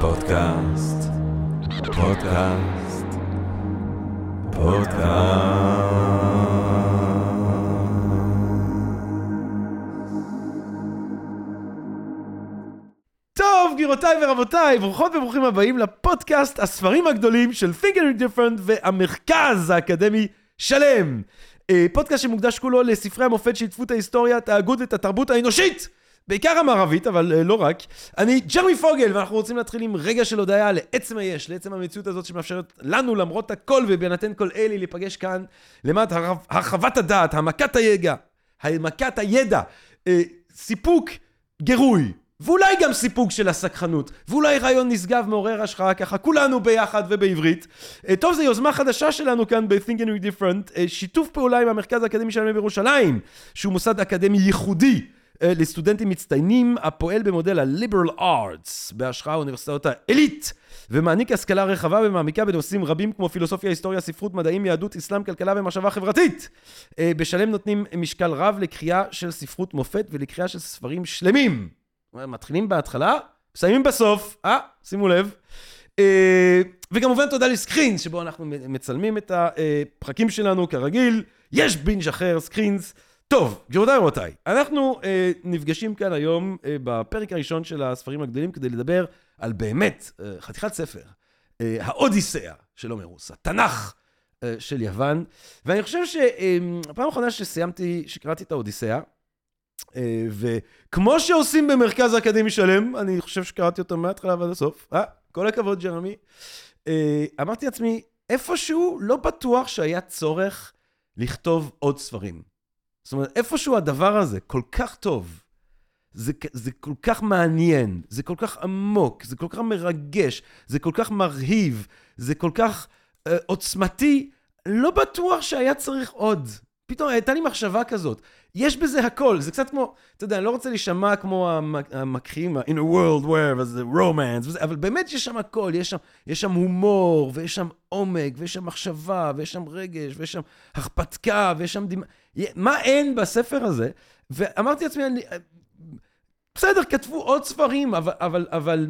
פודקאסט, פודקאסט, פודקאסט. טוב, גבירותיי ורבותיי, ברוכות וברוכים הבאים לפודקאסט הספרים הגדולים של Think and Different והמרכז האקדמי שלם. אה, פודקאסט שמוקדש כולו לספרי המופת שעיצבו את ההיסטוריה, את ההגות ואת התרבות האנושית. בעיקר המערבית, אבל uh, לא רק. אני ג'רמי פוגל, ואנחנו רוצים להתחיל עם רגע של הודיה לעצם היש, לעצם המציאות הזאת שמאפשרת לנו, למרות הכל ובהינתן כל אלי, להיפגש כאן למעט הר... הרחבת הדעת, העמקת הידע, העמקת הידע, uh, סיפוק, גירוי, ואולי גם סיפוק של הסקחנות, ואולי רעיון נשגב מעורר השחרה ככה, כולנו ביחד ובעברית. Uh, טוב, זו יוזמה חדשה שלנו כאן ב-Think and We Different, שיתוף פעולה עם המרכז האקדמי שלנו בירושלים, שהוא מוסד אקדמי ייחודי. לסטודנטים מצטיינים, הפועל במודל ה-Liberal Arts, בהשראה האוניברסיטאות העילית, ומעניק השכלה רחבה ומעמיקה בנושאים רבים כמו פילוסופיה, היסטוריה, ספרות, מדעים, יהדות, אסלאם, כלכלה ומחשבה חברתית. בשלם נותנים משקל רב לקריאה של ספרות מופת ולקריאה של ספרים שלמים. מתחילים בהתחלה, מסיימים בסוף, אה, שימו לב. וכמובן תודה לסקרינס, שבו אנחנו מצלמים את הפרקים שלנו כרגיל. יש בינג' אחר, סקרינס. טוב, גבירותיי ורבותיי, אנחנו אה, נפגשים כאן היום אה, בפרק הראשון של הספרים הגדולים כדי לדבר על באמת אה, חתיכת ספר, אה, האודיסאה של הומרוס, התנ"ך אה, של יוון, ואני חושב שהפעם אה, האחרונה שסיימתי, שקראתי את האודיסאה, אה, וכמו שעושים במרכז האקדמי שלם, אני חושב שקראתי אותו מההתחלה ועד הסוף, אה, כל הכבוד ג'רמי, אה, אמרתי לעצמי, איפשהו לא בטוח שהיה צורך לכתוב עוד ספרים. זאת אומרת, איפשהו הדבר הזה כל כך טוב, זה, זה כל כך מעניין, זה כל כך עמוק, זה כל כך מרגש, זה כל כך מרהיב, זה כל כך אה, עוצמתי, לא בטוח שהיה צריך עוד. פתאום הייתה לי מחשבה כזאת. יש בזה הכל, זה קצת כמו, אתה יודע, אני לא רוצה להישמע כמו המקחיים, in a world where, וזה romance, וזה, אבל באמת יש שם הכל, יש שם, יש שם הומור, ויש שם עומק, ויש שם מחשבה, ויש שם רגש, ויש שם הרפתקה, ויש שם דמ... מה אין בספר הזה? ואמרתי לעצמי, אני... בסדר, כתבו עוד ספרים, אבל, אבל, אבל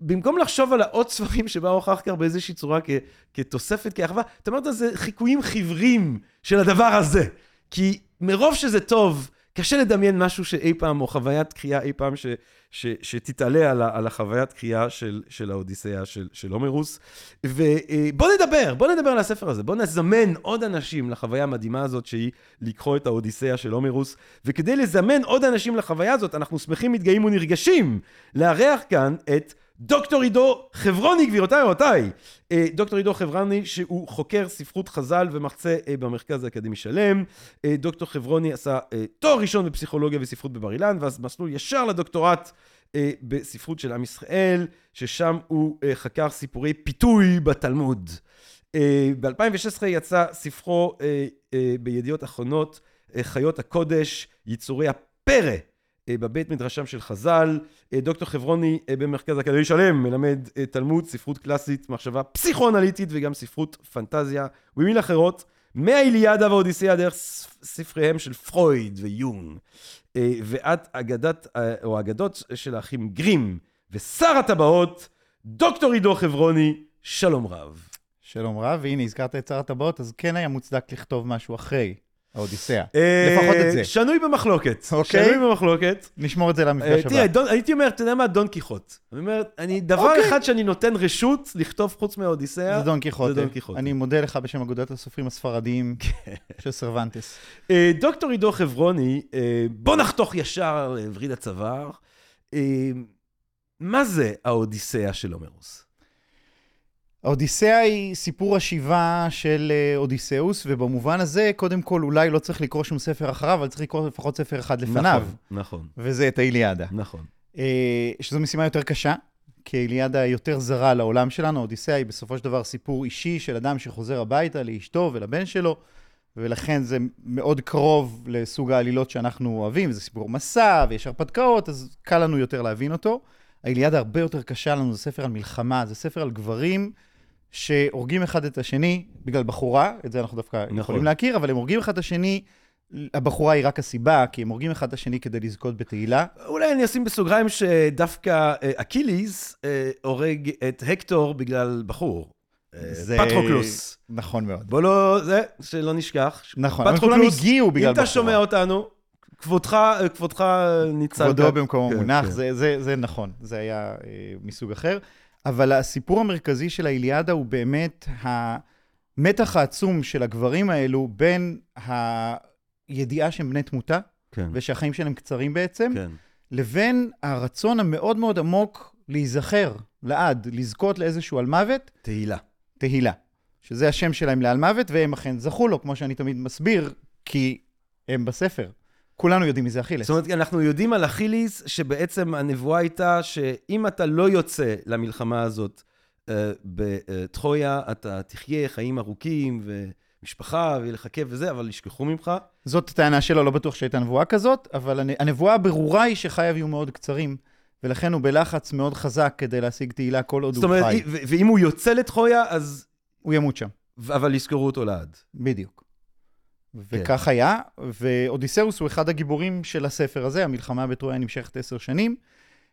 במקום לחשוב על העוד ספרים שבאו אחר כך באיזושהי צורה כ, כתוספת, כאחווה, אתה אומר, זה חיקויים חיוורים של הדבר הזה. כי מרוב שזה טוב, קשה לדמיין משהו שאי פעם, או חוויית קריאה אי פעם, ש, ש, שתתעלה על, על החוויית קריאה של, של האודיסאה של, של הומרוס. ובוא נדבר, בוא נדבר על הספר הזה. בוא נזמן עוד אנשים לחוויה המדהימה הזאת, שהיא לקרוא את האודיסאה של הומרוס. וכדי לזמן עוד אנשים לחוויה הזאת, אנחנו שמחים, מתגאים ונרגשים לארח כאן את דוקטור עידו חברוני, גבירותיי ורבותיי. דוקטור עידו חברוני, שהוא חוקר ספרות חז"ל ומחצה במרכז האקדמי שלם. דוקטור חברוני עשה תואר ראשון בפסיכולוגיה וספרות בבר אילן, ואז מסלול ישר לדוקטורט בספרות של עם ישראל, ששם הוא חקר סיפורי פיתוי בתלמוד. ב-2016 יצא ספרו בידיעות אחרונות, חיות הקודש, יצורי הפרא. בבית מדרשם של חז"ל. דוקטור חברוני במרכז האקדמי שלם מלמד תלמוד, ספרות קלאסית, מחשבה פסיכואנליטית וגם ספרות פנטזיה. במילים אחרות, מהאיליאדה והאודיסאה דרך ספריהם של פרויד ויונג, ועד אגדת, או אגדות של האחים גרים, ושר הטבעות, דוקטור עידו חברוני, שלום רב. שלום רב, והנה הזכרת את שר הטבעות, אז כן היה מוצדק לכתוב משהו אחרי. האודיסאה, לפחות את זה. שנוי במחלוקת. אוקיי. שנוי במחלוקת. נשמור את זה למפגש הבא. תראה, הייתי אומר, אתה יודע מה? דון קיחוט. אני אומר, דבר אחד שאני נותן רשות לכתוב חוץ מהאודיסאה, זה דון קיחוט. זה דון קיחוט. אני מודה לך בשם אגודת הסופרים הספרדיים של סרוונטס. דוקטור עידו חברוני, בוא נחתוך ישר לווריד הצוואר. מה זה האודיסאה של הומרוס? האודיסאה היא סיפור השיבה של אודיסאוס, ובמובן הזה, קודם כל, אולי לא צריך לקרוא שום ספר אחריו, אבל צריך לקרוא לפחות ספר אחד לפניו. נכון, נכון. וזה את האיליאדה. נכון. שזו משימה יותר קשה, כי האיליאדה יותר זרה לעולם שלנו. האודיסאה היא בסופו של דבר סיפור אישי של אדם שחוזר הביתה לאשתו ולבן שלו, ולכן זה מאוד קרוב לסוג העלילות שאנחנו אוהבים. זה סיפור מסע, ויש הרפתקאות, אז קל לנו יותר להבין אותו. האיליאדה הרבה יותר קשה לנו, זה ספר על מלחמה, זה ספר על גברים. שהורגים אחד את השני בגלל בחורה, את זה אנחנו דווקא נכון. יכולים להכיר, אבל הם הורגים אחד את השני הבחורה היא רק הסיבה, כי הם הורגים אחד את השני כדי לזכות בתהילה. אולי אני אשים בסוגריים שדווקא אה, אקיליס אה, הורג את הקטור בגלל בחור. אה, זה- פטרוקלוס. נכון מאוד. בוא לא, זה, שלא נשכח. נכון, אבל כולם הגיעו בגלל אותה בחורה. שומע אותנו, כבודך, כבודך ניצל. כבודו כאן. במקומו כן, מונח, כן. זה, זה, זה נכון, זה היה מסוג אחר. אבל הסיפור המרכזי של האיליאדה הוא באמת המתח העצום של הגברים האלו בין הידיעה שהם בני תמותה, כן, ושהחיים שלהם קצרים בעצם, כן. לבין הרצון המאוד מאוד עמוק להיזכר לעד, לזכות לאיזשהו על מוות, תהילה. תהילה. שזה השם שלהם לעל מוות, והם אכן זכו לו, כמו שאני תמיד מסביר, כי הם בספר. כולנו יודעים מי זה אכילס. זאת אומרת, אנחנו יודעים על אכיליס, שבעצם הנבואה הייתה שאם אתה לא יוצא למלחמה הזאת אה, בטרויה, אתה תחיה חיים ארוכים ומשפחה, ויהיה לך כיף וזה, אבל ישכחו ממך. זאת הטענה שלו, לא בטוח שהייתה נבואה כזאת, אבל הנ- הנבואה הברורה היא שחייו יהיו מאוד קצרים, ולכן הוא בלחץ מאוד חזק כדי להשיג תהילה כל עוד זאת הוא אומרת, חי. ו- ואם הוא יוצא לטרויה, אז... הוא ימות שם, אבל יזכרו אותו לעד. בדיוק. כן. וכך היה, ואודיסאוס הוא אחד הגיבורים של הספר הזה, המלחמה בטרויה נמשכת עשר שנים.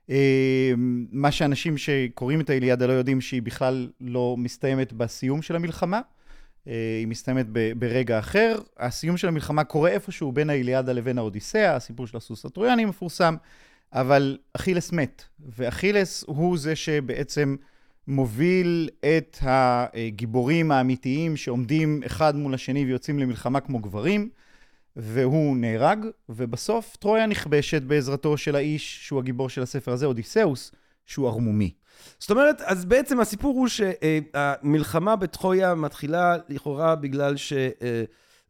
אה, מה שאנשים שקוראים את האיליאדה לא יודעים שהיא בכלל לא מסתיימת בסיום של המלחמה, אה, היא מסתיימת ברגע אחר. הסיום של המלחמה קורה איפשהו בין האיליאדה לבין האודיסאה, הסיפור של הסוס הטרויאני מפורסם, אבל אכילס מת, ואכילס הוא זה שבעצם מוביל את הגיבורים האמיתיים שעומדים אחד מול השני ויוצאים למלחמה כמו גברים, והוא נהרג, ובסוף טרויה נכבשת בעזרתו של האיש שהוא הגיבור של הספר הזה, אודיסאוס, שהוא ערמומי. זאת אומרת, אז בעצם הסיפור הוא שהמלחמה בטרויה מתחילה לכאורה בגלל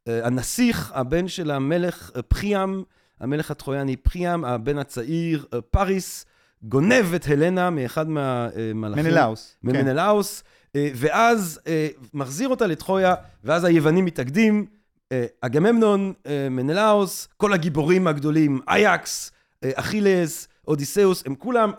שהנסיך, הבן של המלך פחיאם, המלך הטרויאני פחיאם, הבן הצעיר פריס, גונב את הלנה מאחד מהמלאכים. מנלאוס. כן. ממנלאוס, אה, ואז אה, מחזיר אותה לטרויה, ואז היוונים מתאגדים, אה, אגממנון, אה, מנלאוס, כל הגיבורים הגדולים, אייקס, אה, אכילס, אודיסאוס, הם כולם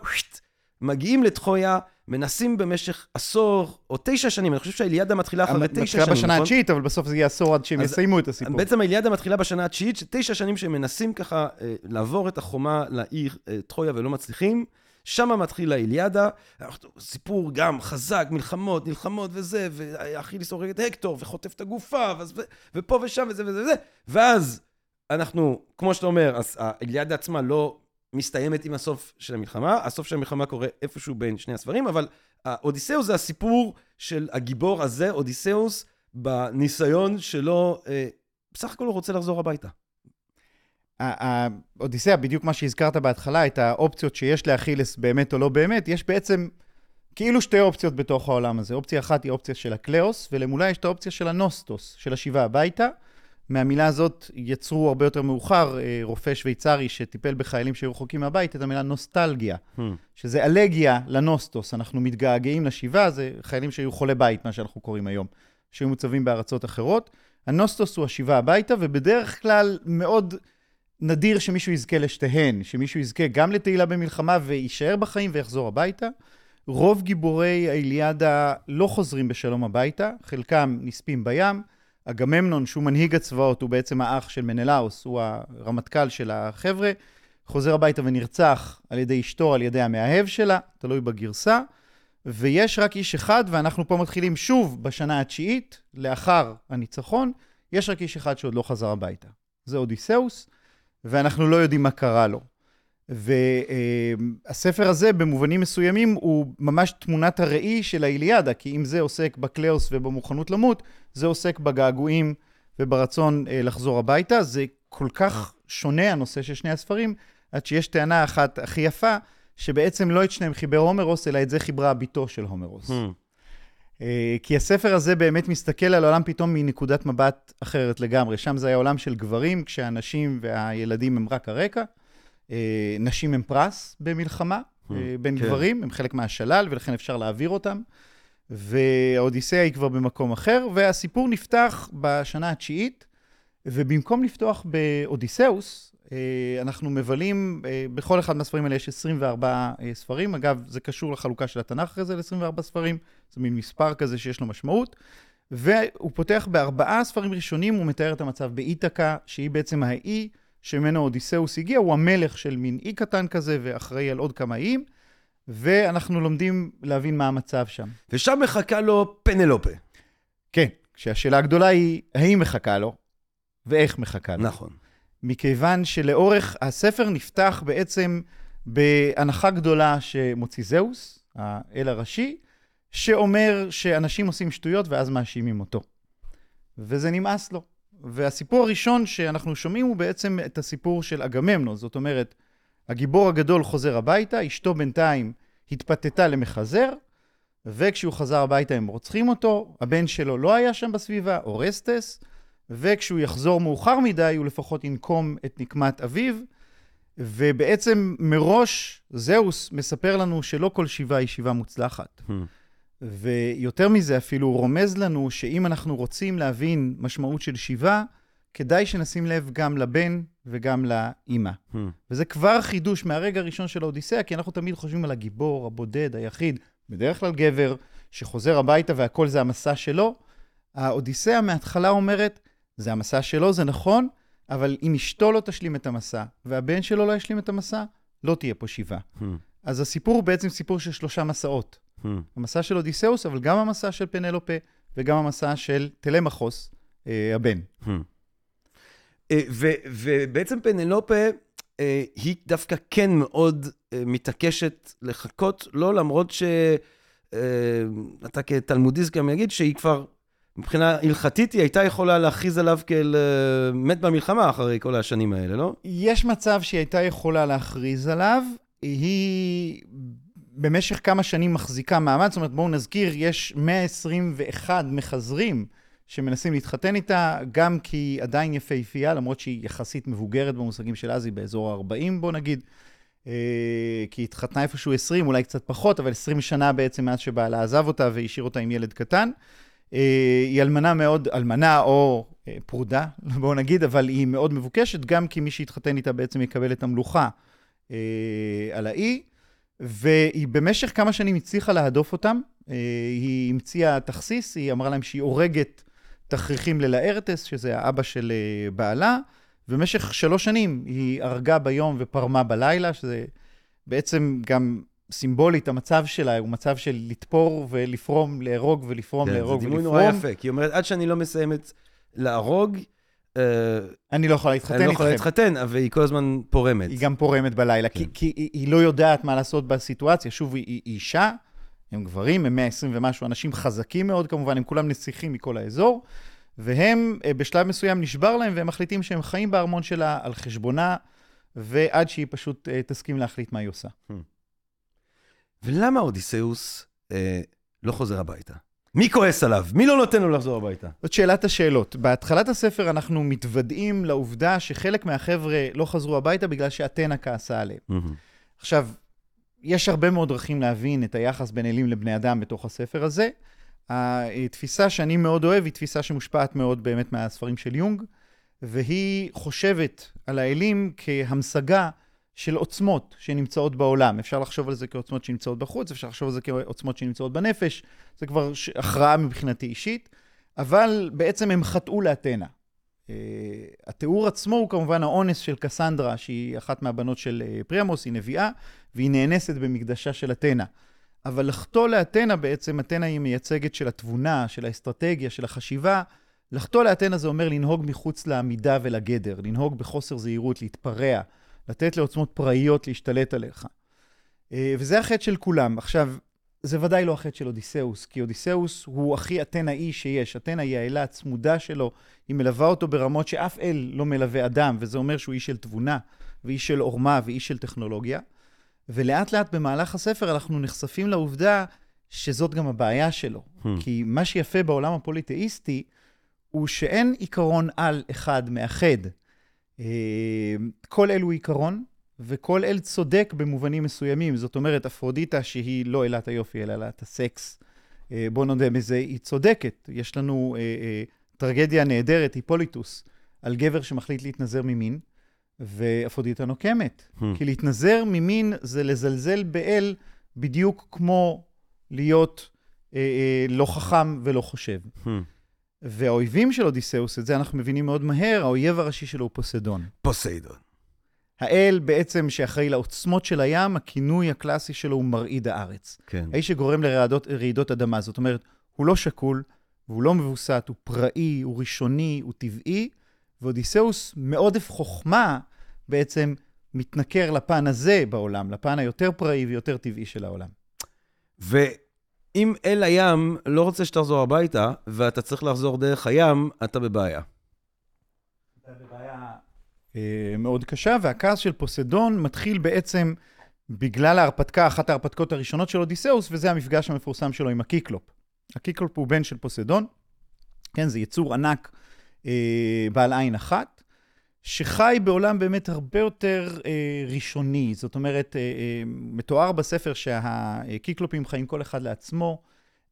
מגיעים לטרויה, מנסים במשך עשור או תשע שנים, אני חושב שהאיליאדה מתחילה אחרי תשע מתחילה שנים, בשנה נכון? התשיעית, אבל בסוף זה יהיה עשור עד שהם יסיימו את הסיפור. בעצם האיליאדה מתחילה בשנה התשיעית, שתשע שנים שהם מנסים ככה אה, לעבור את החומה לעיר אה, טרויה ולא מצליחים. שם מתחילה האיליאדה, אנחנו- סיפור גם חזק, מלחמות, נלחמות וזה, ואכיליס הורג את הקטור וחוטף את הגופה, ואז, ופה ושם וזה וזה וזה, ואז אנחנו, כמו שאתה אומר, אז האיליאדה עצמה לא מסתיימת עם הסוף של המלחמה, הסוף של המלחמה קורה איפשהו בין שני הספרים, אבל האודיסאה זה הסיפור של הגיבור הזה, אודיסאוס, בניסיון שלו, אה, בסך הכל הוא רוצה לחזור הביתה. האודיסאה, בדיוק מה שהזכרת בהתחלה, את האופציות שיש לאכילס באמת או לא באמת, יש בעצם כאילו שתי אופציות בתוך העולם הזה. אופציה אחת היא אופציה של הקליאוס, ולמולה יש את האופציה של הנוסטוס, של השיבה הביתה. מהמילה הזאת יצרו הרבה יותר מאוחר אה, רופא שוויצרי שטיפל בחיילים שהיו רחוקים מהבית, את המילה נוסטלגיה, שזה אלגיה לנוסטוס. אנחנו מתגעגעים לשיבה, זה חיילים שהיו חולי בית, מה שאנחנו קוראים היום, שהיו מוצבים בארצות אחרות. הנוסטוס הוא השיבה הביתה, ובדרך כלל מאוד נדיר שמישהו יזכה לשתיהן, שמישהו יזכה גם לתהילה במלחמה ויישאר בחיים ויחזור הביתה. רוב גיבורי האיליאדה לא חוזרים בשלום הביתה, חלקם נספים בים. אגממנון, שהוא מנהיג הצבאות, הוא בעצם האח של מנלאוס, הוא הרמטכ"ל של החבר'ה, חוזר הביתה ונרצח על ידי אשתו, על ידי המאהב שלה, תלוי בגרסה. ויש רק איש אחד, ואנחנו פה מתחילים שוב בשנה התשיעית, לאחר הניצחון, יש רק איש אחד שעוד לא חזר הביתה. זה אודיסאוס, ואנחנו לא יודעים מה קרה לו. והספר הזה, במובנים מסוימים, הוא ממש תמונת הראי של האיליאדה, כי אם זה עוסק בקליאוס ובמוכנות למות, זה עוסק בגעגועים וברצון אה, לחזור הביתה. זה כל כך שונה, הנושא של שני הספרים, עד שיש טענה אחת הכי יפה, שבעצם לא את שניהם חיבר הומרוס, אלא את זה חיברה בתו של הומרוס. אה, כי הספר הזה באמת מסתכל על העולם פתאום מנקודת מבט אחרת לגמרי. שם זה היה עולם של גברים, כשהנשים והילדים הם רק הרקע. אה, נשים הם פרס במלחמה אה, בין כן. גברים, הם חלק מהשלל, ולכן אפשר להעביר אותם. והאודיסאה היא כבר במקום אחר, והסיפור נפתח בשנה התשיעית, ובמקום לפתוח באודיסאוס, אה, אנחנו מבלים, בכל אחד מהספרים האלה יש 24 אה, ספרים. אגב, זה קשור לחלוקה של התנ"ך אחרי זה ל-24 ספרים, זה מין מספר כזה שיש לו משמעות. והוא פותח בארבעה ספרים ראשונים, הוא מתאר את המצב באיתקה, שהיא בעצם האי שממנו אודיסאוס הגיע, הוא המלך של מין אי קטן כזה ואחראי על עוד כמה איים, ואנחנו לומדים להבין מה המצב שם. ושם מחכה לו פנלופה. כן, כשהשאלה הגדולה היא, האם מחכה לו, ואיך מחכה לו. נכון. מכיוון שלאורך הספר נפתח בעצם בהנחה גדולה שמוציא זהוס, האל הראשי, שאומר שאנשים עושים שטויות ואז מאשימים אותו. וזה נמאס לו. והסיפור הראשון שאנחנו שומעים הוא בעצם את הסיפור של אגממנון. זאת אומרת, הגיבור הגדול חוזר הביתה, אשתו בינתיים התפתתה למחזר, וכשהוא חזר הביתה הם רוצחים אותו, הבן שלו לא היה שם בסביבה, אורסטס, וכשהוא יחזור מאוחר מדי, הוא לפחות ינקום את נקמת אביו, ובעצם מראש זהוס מספר לנו שלא כל שיבה היא שיבה מוצלחת. Hmm. ויותר מזה, אפילו הוא רומז לנו שאם אנחנו רוצים להבין משמעות של שיבה, כדאי שנשים לב גם לבן וגם לאימא. Hmm. וזה כבר חידוש מהרגע הראשון של האודיסאה, כי אנחנו תמיד חושבים על הגיבור, הבודד, היחיד, בדרך כלל גבר, שחוזר הביתה והכל זה המסע שלו. האודיסאה מההתחלה אומרת, זה המסע שלו, זה נכון, אבל אם אשתו לא תשלים את המסע, והבן שלו לא ישלים את המסע, לא תהיה פה שיבה. Hmm. אז הסיפור הוא בעצם סיפור של שלושה מסעות. Hmm. המסע של אודיסאוס, אבל גם המסע של פנלופה, וגם המסע של טלמחוס, אה, הבן. Hmm. אה, ו- ובעצם פנלופה, אה, היא דווקא כן מאוד אה, מתעקשת לחכות לו, למרות שאתה כתלמודיסט גם יגיד שהיא כבר, מבחינה הלכתית, היא הייתה יכולה להכריז עליו כאל אה, מת במלחמה אחרי כל השנים האלה, לא? יש מצב שהיא הייתה יכולה להכריז עליו, היא במשך כמה שנים מחזיקה מעמד, זאת אומרת, בואו נזכיר, יש 121 מחזרים שמנסים להתחתן איתה, גם כי היא עדיין יפהפייה, למרות שהיא יחסית מבוגרת במושגים של אז, היא באזור ה-40, בואו נגיד. אה, כי היא התחתנה איפשהו 20, אולי קצת פחות, אבל 20 שנה בעצם מאז שבעלה עזב אותה והשאיר אותה עם ילד קטן. אה, היא אלמנה מאוד, אלמנה או אה, פרודה, בואו נגיד, אבל היא מאוד מבוקשת, גם כי מי שהתחתן איתה בעצם יקבל את המלוכה אה, על האי, והיא במשך כמה שנים הצליחה להדוף אותם. אה, היא המציאה תכסיס, היא אמרה להם שהיא הורגת תכריכים ללארטס, שזה האבא של אה, בעלה, ובמשך שלוש שנים היא הרגה ביום ופרמה בלילה, שזה בעצם גם סימבולית, המצב שלה הוא מצב של לתפור ולפרום, להרוג ולפרום, כן, זה להרוג דימוי ולפרום. נורא יפה, כי היא אומרת, עד שאני לא מסיימת להרוג, אני לא יכולה להתחתן אני לא יכולה איתכם. להתחתן, אבל היא כל הזמן פורמת. היא גם פורמת בלילה, כן. כי, כי היא, היא לא יודעת מה לעשות בסיטואציה. שוב, היא, היא אישה, הם גברים, הם 120 ומשהו אנשים חזקים מאוד כמובן, הם כולם נסיכים מכל האזור, והם אה, בשלב מסוים נשבר להם, והם מחליטים שהם חיים בארמון שלה על חשבונה, ועד שהיא פשוט אה, תסכים להחליט מה היא עושה. ולמה אודיסאוס אה, לא חוזר הביתה? מי כועס עליו? מי לא נותן לו לחזור הביתה? זאת שאלת השאלות. בהתחלת הספר אנחנו מתוודעים לעובדה שחלק מהחבר'ה לא חזרו הביתה בגלל שאתנה כעסה עליהם. עכשיו, יש הרבה מאוד דרכים להבין את היחס בין אלים לבני אדם בתוך הספר הזה. התפיסה שאני מאוד אוהב היא תפיסה שמושפעת מאוד באמת מהספרים של יונג, והיא חושבת על האלים כהמשגה של עוצמות שנמצאות בעולם. אפשר לחשוב על זה כעוצמות שנמצאות בחוץ, אפשר לחשוב על זה כעוצמות שנמצאות בנפש, זה כבר הכרעה מבחינתי אישית, אבל בעצם הם חטאו לאתנה. Uh, התיאור עצמו הוא כמובן האונס של קסנדרה, שהיא אחת מהבנות של uh, פריאמוס, היא נביאה, והיא נאנסת במקדשה של אתנה. אבל לחטוא לאתנה בעצם, אתנה היא מייצגת של התבונה, של האסטרטגיה, של החשיבה. לחטוא לאתנה זה אומר לנהוג מחוץ לעמידה ולגדר, לנהוג בחוסר זהירות, להתפרע, לתת לעוצמות פראיות להשתלט עליך. אה, וזה החטא של כולם. עכשיו, זה ודאי לא החטא של אודיסאוס, כי אודיסאוס הוא הכי אתנאי שיש. אתנה היא האלה הצמודה שלו, היא מלווה אותו ברמות שאף אל לא מלווה אדם, וזה אומר שהוא איש של תבונה, ואיש של עורמה, ואיש של טכנולוגיה. ולאט לאט במהלך הספר אנחנו נחשפים לעובדה שזאת גם הבעיה שלו. Hmm. כי מה שיפה בעולם הפוליתאיסטי, הוא שאין עיקרון על אחד מאחד. אה, כל אל הוא עיקרון, וכל אל צודק במובנים מסוימים. זאת אומרת, אפרודיטה, שהיא לא אלת היופי, אלא אלת הסקס, אה, בוא נודה בזה, היא צודקת. יש לנו אה, טרגדיה נהדרת, היפוליטוס, על גבר שמחליט להתנזר ממין, ואפרודיטה נוקמת. Hmm. כי להתנזר ממין זה לזלזל באל בדיוק כמו להיות אה, אה, לא חכם ולא חושב. Hmm. והאויבים של אודיסאוס, את זה אנחנו מבינים מאוד מהר, האויב הראשי שלו הוא פוסדון. פוסיידון. האל בעצם שאחראי לעוצמות של הים, הכינוי הקלאסי שלו הוא מרעיד הארץ. כן. האיש שגורם לרעידות אדמה. זאת אומרת, הוא לא שקול, והוא לא מבוסת, הוא פראי, הוא ראשוני, הוא טבעי, ואודיסאוס מעודף חוכמה בעצם מתנכר לפן הזה בעולם, לפן היותר פראי ויותר טבעי של העולם. ואם אל הים לא רוצה שתחזור הביתה, ואתה צריך לחזור דרך הים, אתה בבעיה. אתה בבעיה אה, מאוד קשה, והכעס של פוסידון מתחיל בעצם בגלל ההרפתקה, אחת ההרפתקות הראשונות של אודיסאוס, וזה המפגש המפורסם שלו עם הקיקלופ. הקיקלופ הוא בן של פוסדון, כן, זה יצור ענק אה, בעל עין אחת, שחי בעולם באמת הרבה יותר אה, ראשוני. זאת אומרת, אה, אה, מתואר בספר שהקיקלופים חיים כל אחד לעצמו,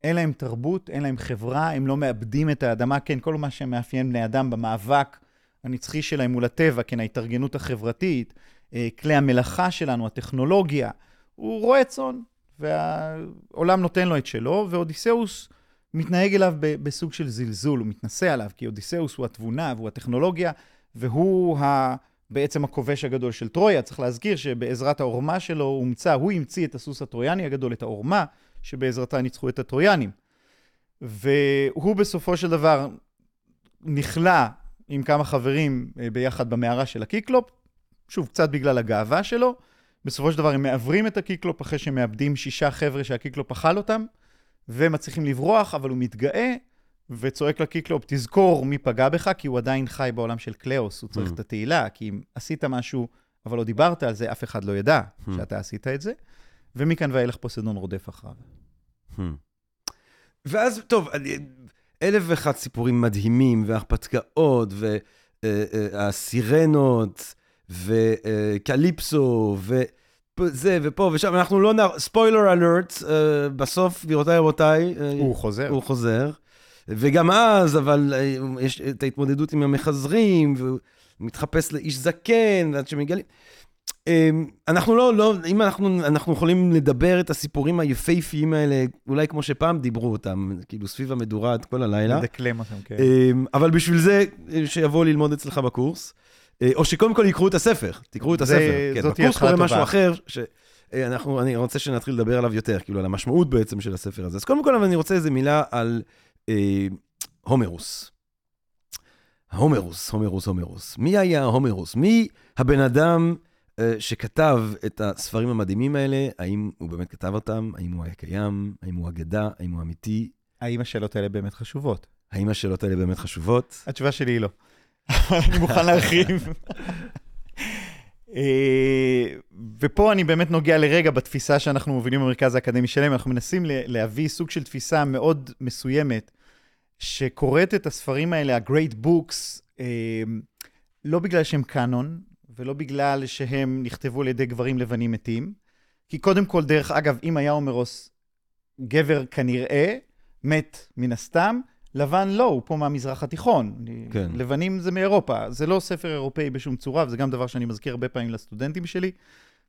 אין להם תרבות, אין להם חברה, הם לא מאבדים את האדמה, כן, כל מה שמאפיין בני אדם במאבק הנצחי שלהם מול הטבע, כן, ההתארגנות החברתית, אה, כלי המלאכה שלנו, הטכנולוגיה, הוא רועה צאן, והעולם נותן לו את שלו, ואודיסאוס מתנהג אליו בסוג של זלזול, הוא מתנשא עליו, כי אודיסאוס הוא התבונה והוא הטכנולוגיה, והוא ה... בעצם הכובש הגדול של טרויה. צריך להזכיר שבעזרת העורמה שלו הומצא, הוא המציא את הסוס הטרויאני הגדול, את העורמה, שבעזרתה ניצחו את הטרויאנים. והוא בסופו של דבר נכלא עם כמה חברים אה, ביחד במערה של הקיקלופ, שוב, קצת בגלל הגאווה שלו. בסופו של דבר הם מעוורים את הקיקלופ אחרי שהם מאבדים שישה חבר'ה שהקיקלופ אכל אותם, ומצליחים לברוח, אבל הוא מתגאה וצועק לקיקלופ, תזכור מי פגע בך, כי הוא עדיין חי בעולם של קליאוס, הוא צריך mm. את התהילה, כי אם עשית משהו, אבל לא דיברת על זה, אף אחד לא ידע mm. שאתה עשית את זה, ומכאן ואילך פוסידון רודף אחריו. Mm. ואז, טוב, אלף ואחד סיפורים מדהימים, והרפתקאות, והסירנות, וקליפסו, וזה, ופה ושם, אנחנו לא נ... ספוילר אלרט, בסוף, גבירותיי רבותיי, הוא חוזר. הוא חוזר. וגם אז, אבל אה, יש את ההתמודדות עם המחזרים, והוא מתחפש לאיש זקן, ועד שמגלים... אמ, אנחנו לא, לא, אם אנחנו, אנחנו יכולים לדבר את הסיפורים היפהפיים האלה, אולי כמו שפעם דיברו אותם, כאילו סביב המדורה עד כל הלילה. לדקלם אותם, כן. אמ, אבל בשביל זה, שיבואו ללמוד אצלך בקורס, אה, או שקודם כל יקראו את הספר, תקראו את הספר. כן, זאת בקורס קורה משהו אחר, שאנחנו, אני רוצה שנתחיל לדבר עליו יותר, כאילו על המשמעות בעצם של הספר הזה. אז קודם כל, אני רוצה איזה מילה על אה, הומרוס. הומרוס, הומרוס, הומרוס. מי היה הומרוס? מי הבן אדם אה, שכתב את הספרים המדהימים האלה? האם הוא באמת כתב אותם? האם הוא היה קיים? האם הוא אגדה? האם הוא אמיתי? האם השאלות האלה באמת חשובות? האם השאלות האלה באמת חשובות? התשובה שלי היא לא. אני מוכן להרחיב. אה, ופה אני באמת נוגע לרגע בתפיסה שאנחנו מובילים במרכז האקדמי שלם, אנחנו מנסים להביא סוג של תפיסה מאוד מסוימת, שקוראת את הספרים האלה, ה-Great Books, אה, לא בגלל שהם קאנון, ולא בגלל שהם נכתבו על ידי גברים לבנים מתים, כי קודם כל, דרך אגב, אם היה הומרוס גבר כנראה, מת מן הסתם, לבן לא, הוא פה מהמזרח התיכון. כן. לבנים זה מאירופה. זה לא ספר אירופאי בשום צורה, וזה גם דבר שאני מזכיר הרבה פעמים לסטודנטים שלי.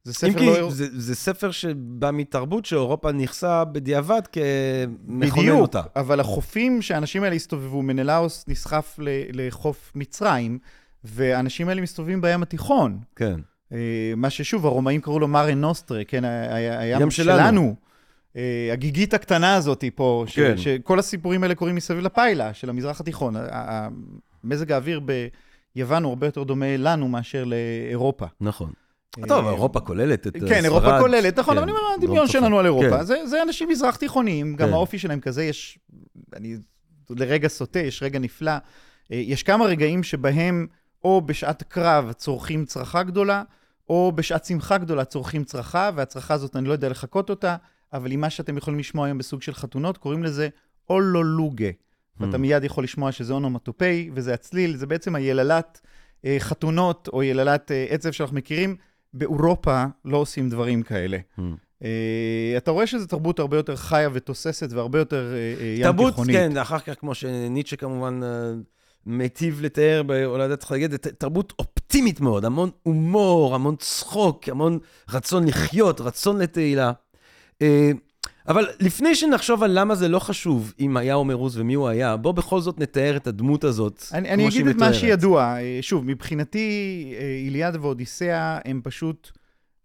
זה ספר לא... כי זה, זה ספר שבא מתרבות שאירופה נכסה בדיעבד כמכונן אותה. בדיוק, אבל החופים שהאנשים האלה הסתובבו, מנלאוס נסחף לחוף מצרים, והאנשים האלה מסתובבים בים התיכון. כן. אה, מה ששוב, הרומאים קראו לו מרן נוסטרה, כן, הים שלנו. שלנו. אה, הגיגית הקטנה הזאת פה, כן. שכל הסיפורים האלה קורים מסביב לפיילה של המזרח התיכון. מזג האוויר ביוון הוא הרבה יותר דומה לנו מאשר לאירופה. נכון. טוב, אה, אירופה כוללת את ספרד. כן, אירופה כוללת, נכון, אבל אני אומר, הדמיון שלנו על אירופה. כן. זה אנשים מזרח תיכוניים, גם כן. האופי שלהם כזה, יש, אני לרגע סוטה, יש רגע נפלא. אה, יש כמה רגעים שבהם, או בשעת קרב צורכים צרכה גדולה, או בשעת שמחה גדולה צורכים צרכה, והצרכה הזאת, אני לא יודע לחקות אותה, אבל עם מה שאתם יכולים לשמוע היום בסוג של חתונות, קוראים לזה אולולוגה. Hmm. ואתה מיד יכול לשמוע שזה אונומטופאי, וזה הצליל, זה בעצם היללת אה, חתונות, או יללת אה, עצב שאנחנו מכירים. באירופה לא עושים דברים כאלה. Hmm. אה, אתה רואה שזו תרבות הרבה יותר חיה ותוססת והרבה יותר אה, ים תרבות, תיכונית. תרבות, כן, אחר כך, כמו שניטשה כמובן אה, מיטיב לתאר, צריך להגיד, תרבות אופטימית מאוד, המון הומור, המון צחוק, המון רצון לחיות, רצון לתהילה. אה, אבל לפני שנחשוב על למה זה לא חשוב אם היה הומרוס ומי הוא היה, בוא בכל זאת נתאר את הדמות הזאת, אני, אני אגיד את מה. שידוע. אה, שוב, מבחינתי, אה, איליאדה ואודיסאה הם פשוט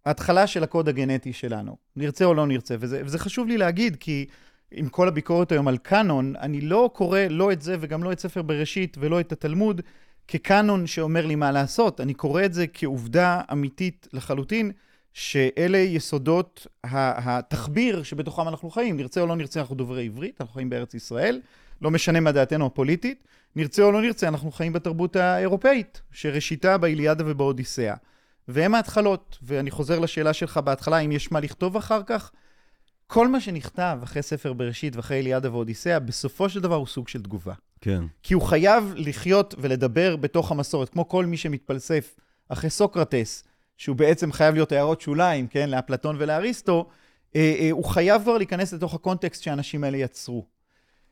ההתחלה של הקוד הגנטי שלנו. נרצה או לא נרצה. וזה, וזה חשוב לי להגיד, כי עם כל הביקורת היום על קאנון, אני לא קורא לא את זה וגם לא את ספר בראשית ולא את התלמוד כקאנון שאומר לי מה לעשות. אני קורא את זה כעובדה אמיתית לחלוטין, שאלה יסודות התחביר שבתוכם אנחנו חיים. נרצה או לא נרצה, אנחנו דוברי עברית, אנחנו חיים בארץ ישראל, לא משנה מה דעתנו הפוליטית. נרצה או לא נרצה, אנחנו חיים בתרבות האירופאית, שראשיתה באיליאדה ובאודיסאה. והם ההתחלות, ואני חוזר לשאלה שלך בהתחלה, אם יש מה לכתוב אחר כך, כל מה שנכתב אחרי ספר בראשית ואחרי איליאדה ואודיסאה, בסופו של דבר הוא סוג של תגובה. כן. כי הוא חייב לחיות ולדבר בתוך המסורת, כמו כל מי שמתפלסף אחרי סוקרטס, שהוא בעצם חייב להיות הערות שוליים, כן, לאפלטון ולאריסטו, אה, אה, הוא חייב כבר להיכנס לתוך הקונטקסט שהאנשים האלה יצרו.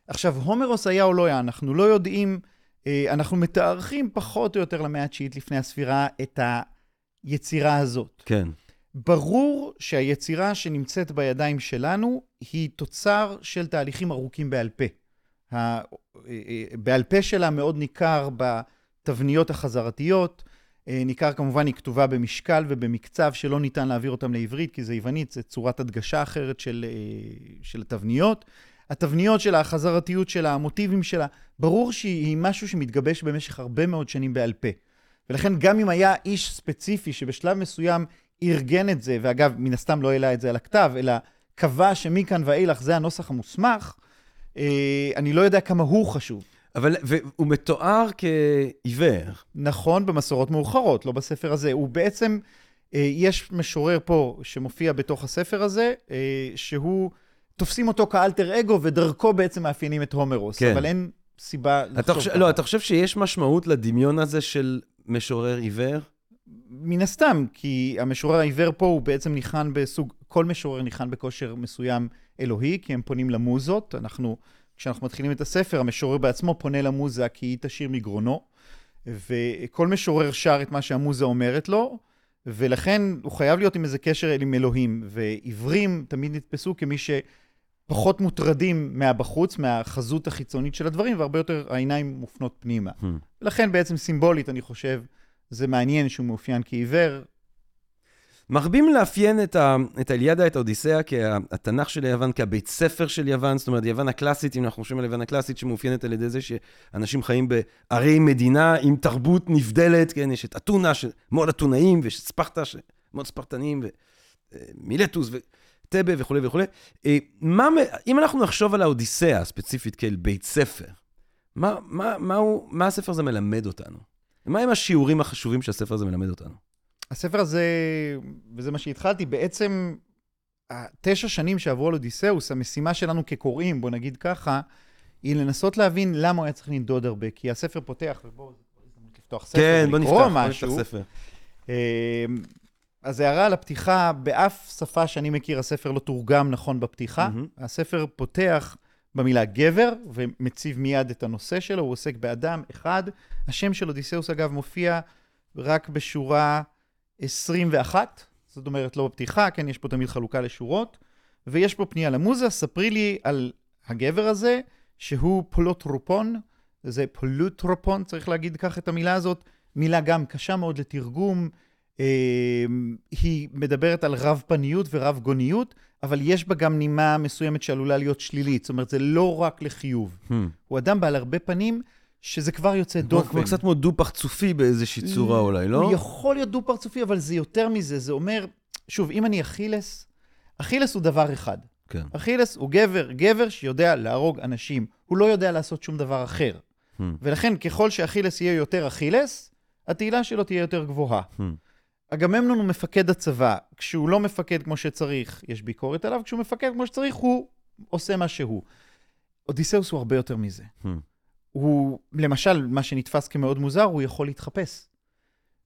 עכשיו, הומרוס היה או לא היה, אנחנו לא יודעים, אה, אנחנו מתארכים פחות או יותר למאה התשיעית לפני הספירה את היצירה הזאת. כן. ברור שהיצירה שנמצאת בידיים שלנו היא תוצר של תהליכים ארוכים בעל פה. ה- בעל פה שלה מאוד ניכר בתבניות החזרתיות, אה, ניכר כמובן היא כתובה במשקל ובמקצב שלא ניתן להעביר אותם לעברית, כי זה יוונית, זה צורת הדגשה אחרת של, אה, של התבניות. התבניות שלה, החזרתיות שלה, המוטיבים שלה, ברור שהיא משהו שמתגבש במשך הרבה מאוד שנים בעל פה. ולכן גם אם היה איש ספציפי שבשלב מסוים ארגן את זה, ואגב, מן הסתם לא העלה את זה על הכתב, אלא קבע שמכאן ואילך זה הנוסח המוסמך, אה, אני לא יודע כמה הוא חשוב. אבל, והוא מתואר כעיוור. נכון במסורות מאוחרות, לא בספר הזה. הוא בעצם, אה, יש משורר פה שמופיע בתוך הספר הזה, אה, שהוא, תופסים אותו כאלטר אגו, ודרכו בעצם מאפיינים את הומרוס. כן. אבל אין סיבה לחשוב ככה. לא, אתה חושב שיש משמעות לדמיון הזה של משורר עיוור? מן הסתם, כי המשורר העיוור פה הוא בעצם ניחן בסוג, כל משורר ניחן בכושר מסוים אלוהי, כי הם פונים למוזות. אנחנו, כשאנחנו מתחילים את הספר, המשורר בעצמו פונה למוזה כי היא תשיר מגרונו, וכל משורר שר את מה שהמוזה אומרת לו, ולכן הוא חייב להיות עם איזה קשר עם אלוהים. ועיוורים תמיד נתפסו כמי שפחות מוטרדים מהבחוץ, מהחזות החיצונית של הדברים, והרבה יותר העיניים מופנות פנימה. Hmm. ולכן בעצם סימבולית, אני חושב, זה מעניין שהוא מאופיין כעיוור. מרבים לאפיין את, האליאדה, את האודיסאה, כהתנ"ך של יוון, כבית ספר של יוון, זאת אומרת, יוון הקלאסית, אם אנחנו חושבים על יוון הקלאסית, שמאופיינת על ידי זה שאנשים חיים בערי מדינה עם תרבות נבדלת, כן, יש את אתונה, שמאוד אתונאים, ויש את ספרטה, שמאוד ספרטנים, ומילטוס, וטבה וכולי וכולי. אה, מה, אם אנחנו נחשוב על האודיסאה הספציפית כאל בית ספר, מה, מה, מה, הוא, מה הספר הזה מלמד אותנו? מה הם השיעורים החשובים שהספר הזה מלמד אותנו? הספר הזה, וזה מה שהתחלתי, בעצם התשע שנים שעברו על אודיסאוס, המשימה שלנו כקוראים, בוא נגיד ככה, היא לנסות להבין למה הוא היה צריך לנדוד הרבה, כי הספר פותח, ובואו לפתוח ספר כן, בוא נפתח, בוא. נפתח ספר. אה, אז הערה על הפתיחה, באף שפה שאני מכיר הספר לא תורגם נכון בפתיחה. מהמם. הספר פותח במילה גבר, ומציב מיד את הנושא שלו, הוא עוסק באדם אחד. השם של אודיסאוס, אגב, מופיע רק בשורה 21, זאת אומרת, לא בפתיחה, כן, יש פה תמיד חלוקה לשורות, ויש פה פנייה למוזה, ספרי לי על הגבר הזה, שהוא פלוטרופון, זה פלוטרופון, צריך להגיד כך את המילה הזאת, מילה גם קשה מאוד לתרגום, אה, היא מדברת על רב פניות ורב גוניות, אבל יש בה גם נימה מסוימת שעלולה להיות שלילית, זאת אומרת, זה לא רק לחיוב. Hmm. הוא אדם בעל הרבה פנים, שזה כבר יוצא דופן. כמו קצת כמו דו-פרצופי באיזושהי צורה אולי, לא? הוא יכול להיות דו-פרצופי, אבל זה יותר מזה. זה אומר, שוב, אם אני אכילס, אכילס הוא דבר אחד. כן. אכילס הוא גבר, גבר שיודע להרוג אנשים. הוא לא יודע לעשות שום דבר אחר. Hmm. ולכן, ככל שאכילס יהיה יותר אכילס, התהילה שלו תהיה יותר גבוהה. Hmm. אגממנון הוא מפקד הצבא. כשהוא לא מפקד כמו שצריך, יש ביקורת עליו, כשהוא מפקד כמו שצריך, הוא עושה מה שהוא. אודיסאוס הוא הרבה יותר מזה. Hmm. הוא, למשל, מה שנתפס כמאוד מוזר, הוא יכול להתחפש.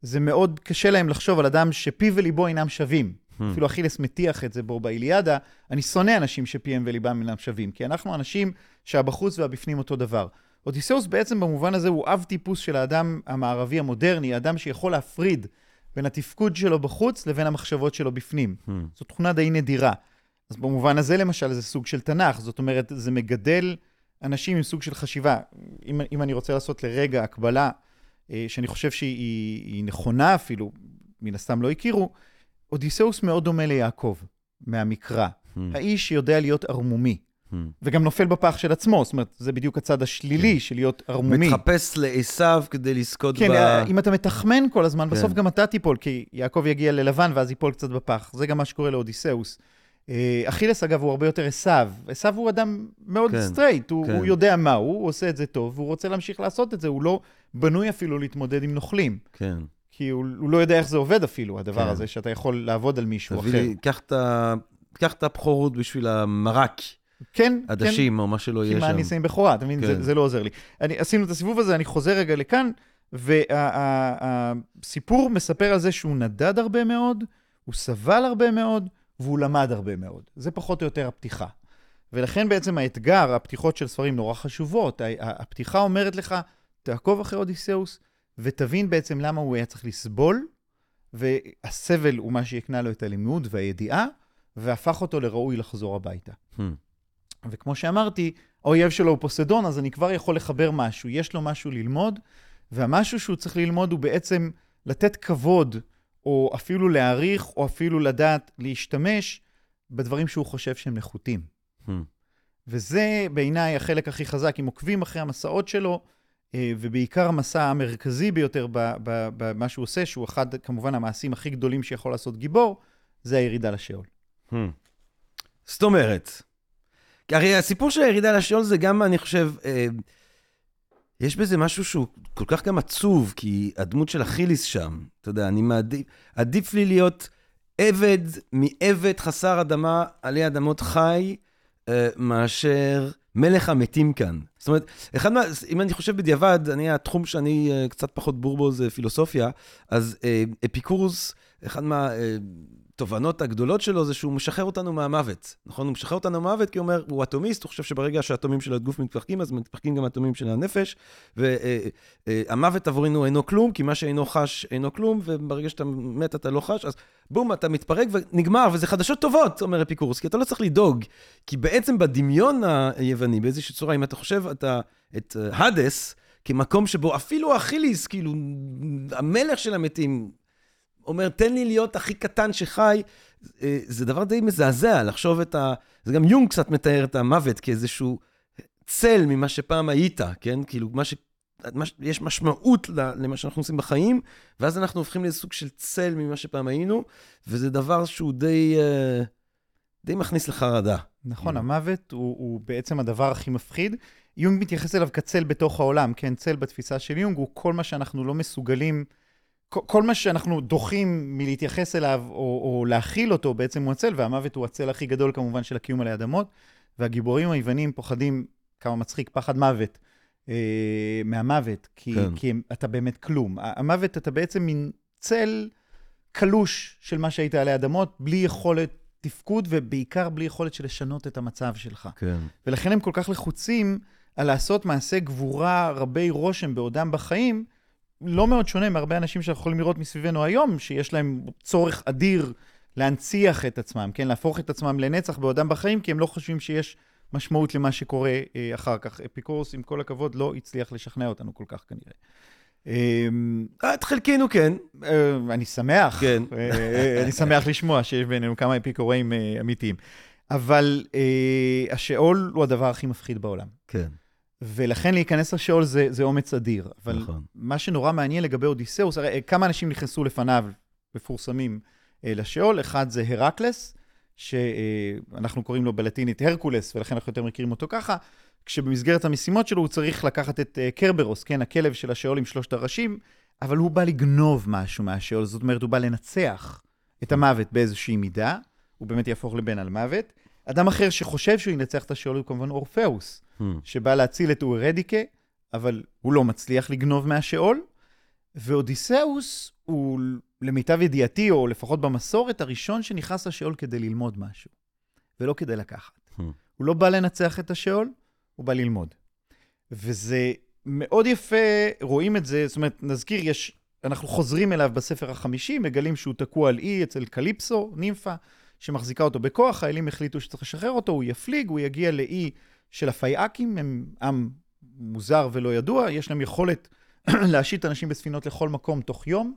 זה מאוד קשה להם לחשוב על אדם שפיו וליבו אינם שווים. Hmm. אפילו אכילס מטיח את זה בו באיליאדה. אני שונא אנשים שפיהם וליבם אינם שווים, כי אנחנו אנשים שהבחוץ והבפנים אותו דבר. אודיסאוס בעצם במובן הזה הוא אב טיפוס של האדם המערבי המודרני, האדם שיכול להפריד בין התפקוד שלו בחוץ לבין המחשבות שלו בפנים. Hmm. זו תכונה די נדירה. אז במובן הזה, למשל, זה סוג של תנ"ך. זאת אומרת, זה מגדל אנשים עם סוג של חשיבה. אם, אם אני רוצה לעשות לרגע הקבלה, אה, שאני חושב שהיא היא נכונה אפילו, מן הסתם לא הכירו, אודיסאוס מאוד דומה ליעקב, מהמקרא. Hmm. האיש שיודע להיות ערמומי, Hmm. וגם נופל בפח של עצמו, זאת אומרת, זה בדיוק הצד השלילי של להיות ערמומי. מתחפש לעשו כדי לזכות כן, ב... אם אתה מתחמן כל הזמן, בסוף כן. גם אתה תיפול, כי יעקב יגיע ללבן ואז ייפול קצת בפח. זה גם מה שקורה לאודיסאוס. אה, אכילס, אגב, הוא הרבה יותר עשו. עשו הוא אדם מאוד כן, סטרייט, הוא, כן. הוא יודע מה הוא, הוא עושה את זה טוב, והוא רוצה להמשיך לעשות את זה, הוא לא בנוי אפילו להתמודד עם נוכלים. כן. כי הוא, הוא לא יודע איך זה עובד אפילו, הדבר כן. הזה, שאתה יכול לעבוד על מישהו אחר. לי, קח את הבכורות בשביל המרק, כן, כן. עדשים, או מה שלא כי יהיה מה שם. אני אשים בכורה, אתה מבין? כן. זה, זה לא עוזר לי. אני, עשינו את הסיבוב הזה, אני חוזר רגע לכאן, והסיפור מספר על זה שהוא נדד הרבה מאוד, הוא סבל הרבה מאוד, והוא למד הרבה מאוד. זה פחות או יותר הפתיחה. ולכן בעצם האתגר, הפתיחות של ספרים נורא חשובות. הפתיחה אומרת לך, תעקוב אחרי אודיסאוס, ותבין בעצם למה הוא היה צריך לסבול, והסבל הוא מה שהקנה לו את הלימוד והידיעה, והפך אותו לראוי לחזור הביתה. Hmm. וכמו שאמרתי, האויב שלו הוא פוסדון, אז אני כבר יכול לחבר משהו. יש לו משהו ללמוד, והמשהו שהוא צריך ללמוד הוא בעצם לתת כבוד, או אפילו להעריך, או אפילו לדעת להשתמש בדברים שהוא חושב שהם נחותים. Hmm. וזה בעיניי החלק הכי חזק, אם עוקבים אחרי המסעות שלו, אה, ובעיקר המסע המרכזי ביותר במה שהוא עושה, שהוא אחד, כמובן, המעשים הכי גדולים שיכול לעשות גיבור, זה הירידה לשאול. Hmm. זאת אומרת, הרי הסיפור של הירידה לשאול זה גם, אני חושב, אה, יש בזה משהו שהוא כל כך גם עצוב, כי הדמות של אכיליס שם, אתה יודע, אני מעדיף, עדיף לי להיות עבד מעבד חסר אדמה עלי אדמות חי, אה, מאשר מלך המתים כאן. זאת אומרת, אחד מה, אם אני חושב בדיעבד, אני, התחום שאני אה, קצת פחות בור בו זה פילוסופיה, אז אה, אפיקורוס, אחד מה... אה, התובנות הגדולות שלו זה שהוא משחרר אותנו מהמוות, נכון? הוא משחרר אותנו מהמוות כי הוא אומר, הוא אטומיסט, הוא חושב שברגע שהאטומים של הגוף מתפרקים, אז מתפרקים גם האטומים של הנפש, והמוות עבורנו אינו כלום, כי מה שאינו חש אינו כלום, וברגע שאתה מת אתה לא חש, אז בום, אתה מתפרק ונגמר, וזה חדשות טובות, אומר אפיקורוס, כי אתה לא צריך לדאוג. כי בעצם בדמיון היווני, באיזושהי צורה, אם אתה חושב אתה, את אה, הדס, כמקום שבו אפילו אכיליס, כאילו, המלך של המתים, אומר, תן לי להיות הכי קטן שחי, אה, זה דבר די מזעזע לחשוב את ה... זה גם יונג קצת מתאר את המוות כאיזשהו צל ממה שפעם היית, כן? כאילו, מה ש... מה ש... יש משמעות למה שאנחנו עושים בחיים, ואז אנחנו הופכים לאיזה סוג של צל ממה שפעם היינו, וזה דבר שהוא די, אה, די מכניס לחרדה. נכון, Mm. המוות הוא, הוא בעצם הדבר הכי מפחיד. יונג מתייחס אליו כצל בתוך העולם, כן? צל בתפיסה של יונג הוא כל מה שאנחנו לא מסוגלים, כל, מה שאנחנו דוחים מלהתייחס אליו או, או להכיל אותו בעצם הוא הצל, והמוות הוא הצל הכי גדול כמובן של הקיום עלי אדמות, והגיבורים היוונים פוחדים, כמה מצחיק, פחד מוות. אה, מהמוות, כי, כן. כי אתה באמת כלום. המוות, אתה בעצם מין צל קלוש של מה שהיית עלי אדמות, בלי יכולת תפקוד, ובעיקר בלי יכולת של לשנות את המצב שלך. כן. ולכן הם כל כך לחוצים על לעשות מעשי גבורה רבי רושם בעודם בחיים, לא מאוד שונה מהרבה אנשים שאנחנו יכולים לראות מסביבנו היום, שיש להם צורך אדיר להנציח את עצמם, כן? להפוך את עצמם לנצח בעודם בחיים, כי הם לא חושבים שיש משמעות למה שקורה אה, אחר כך. אפיקורוס, עם כל הכבוד, לא הצליח לשכנע אותנו כל כך כנראה. אה, אה, את חלקנו כן. אה, אני שמח, כן. אה, אני שמח לשמוע שיש בינינו כמה אפיקוראים אמיתיים. אבל השאול הוא הדבר הכי מפחיד בעולם. כן, ולכן להיכנס לשאול זה, זה אומץ אדיר. אבל נכון. מה שנורא מעניין לגבי אודיסאוס, הרי אה, כמה אנשים נכנסו לפניו, מפורסמים, אה, לשאול, אחד זה הרקלס, שאנחנו קוראים לו בלטינית הרקולס, ולכן אנחנו יותר מכירים אותו ככה, כשבמסגרת המשימות שלו הוא צריך לקחת את אה, קרברוס, כן, הכלב של השאול עם שלושת הראשים, אבל הוא בא לגנוב משהו מהשאול, זאת אומרת, הוא בא לנצח את המוות באיזושהי מידה, הוא באמת יהפוך לבן על מוות. אדם אחר שחושב שהוא ינצח את השאול הוא כמובן אורפאוס, Hmm. שבא להציל את אורדיקה, אבל הוא לא מצליח לגנוב מהשאול. ואודיסאוס הוא, למיטב ידיעתי, או לפחות במסורת, הראשון שנכנס לשאול כדי ללמוד משהו, ולא כדי לקחת. Hmm. הוא לא בא לנצח את השאול, הוא בא ללמוד. וזה מאוד יפה, רואים את זה, זאת אומרת, נזכיר, יש, אנחנו חוזרים אליו בספר החמישי, מגלים שהוא תקוע על אי אצל קליפסו, נימפה, שמחזיקה אותו בכוח, האלים החליטו שצריך לשחרר אותו, הוא יפליג, הוא יגיע לאי של הפייאקים, הם עם מוזר ולא ידוע, יש להם יכולת להשית אנשים בספינות לכל מקום תוך יום,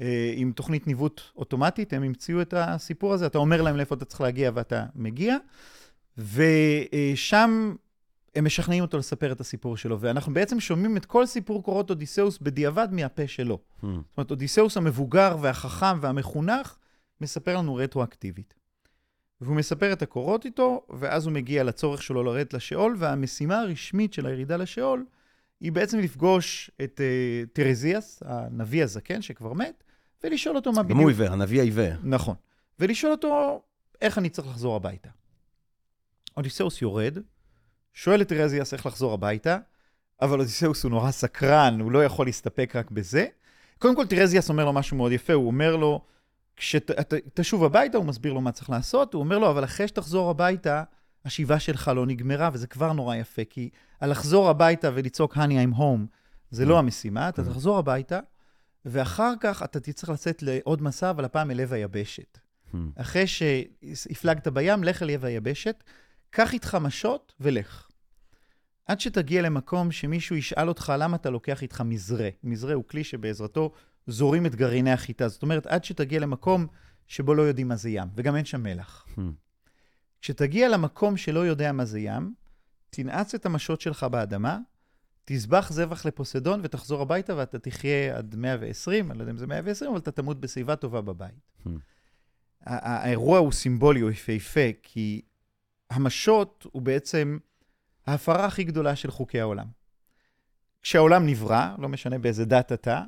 אה, עם תוכנית ניווט אוטומטית, הם המציאו את הסיפור הזה, אתה אומר להם לאיפה אתה צריך להגיע ואתה מגיע, ושם הם משכנעים אותו לספר את הסיפור שלו, ואנחנו בעצם שומעים את כל סיפור קורות אודיסאוס בדיעבד מהפה שלו. Hmm. זאת אומרת, אודיסאוס המבוגר והחכם והמחונך מספר לנו רטרואקטיבית. והוא מספר את הקורות איתו, ואז הוא מגיע לצורך שלו לרדת לשאול, והמשימה הרשמית של הירידה לשאול היא בעצם לפגוש את uh, טירסיאס, הנביא הזקן שכבר מת, ולשאול אותו מה בדיוק... גם הוא עיוור, הנביא העיוור. נכון. ולשאול אותו איך אני צריך לחזור הביתה. אודיסאוס יורד, שואל את טירסיאס איך לחזור הביתה, אבל אודיסאוס הוא נורא סקרן, הוא לא יכול להסתפק רק בזה. קודם כל, טירסיאס אומר לו משהו מאוד יפה, הוא אומר לו, כשתשוב הביתה, הוא מסביר לו מה צריך לעשות, הוא אומר לו, אבל אחרי שתחזור הביתה, השיבה שלך לא נגמרה, וזה כבר נורא יפה, כי על לחזור הביתה ולצעוק, honey, I'm home, זה לא המשימה, אתה תחזור הביתה, ואחר כך אתה תצטרך לצאת לעוד מסע, אבל הפעם אל לב היבשת. Hmm. אחרי שהפלגת בים, לך אל לב היבשת, קח איתך משות ולך. עד שתגיע למקום שמישהו ישאל אותך למה אתה לוקח איתך מזרה. מזרה הוא כלי שבעזרתו זורים את גרעיני החיטה. זאת אומרת, עד שתגיע למקום שבו לא יודעים מה זה ים, וגם אין שם מלח. Hmm. כשתגיע למקום שלא יודע מה זה ים, תנעץ את המשות שלך באדמה, תזבח זבח לפוסדון ותחזור הביתה ואתה תחיה עד 120, אני לא יודע אם זה 120, אבל אתה תמות בשיבה טובה בבית. Hmm. האירוע הוא סימבולי, הוא יפהפה, כי המשות הוא בעצם ההפרה הכי גדולה של חוקי העולם. כשהעולם נברא, לא משנה באיזה דת אתה,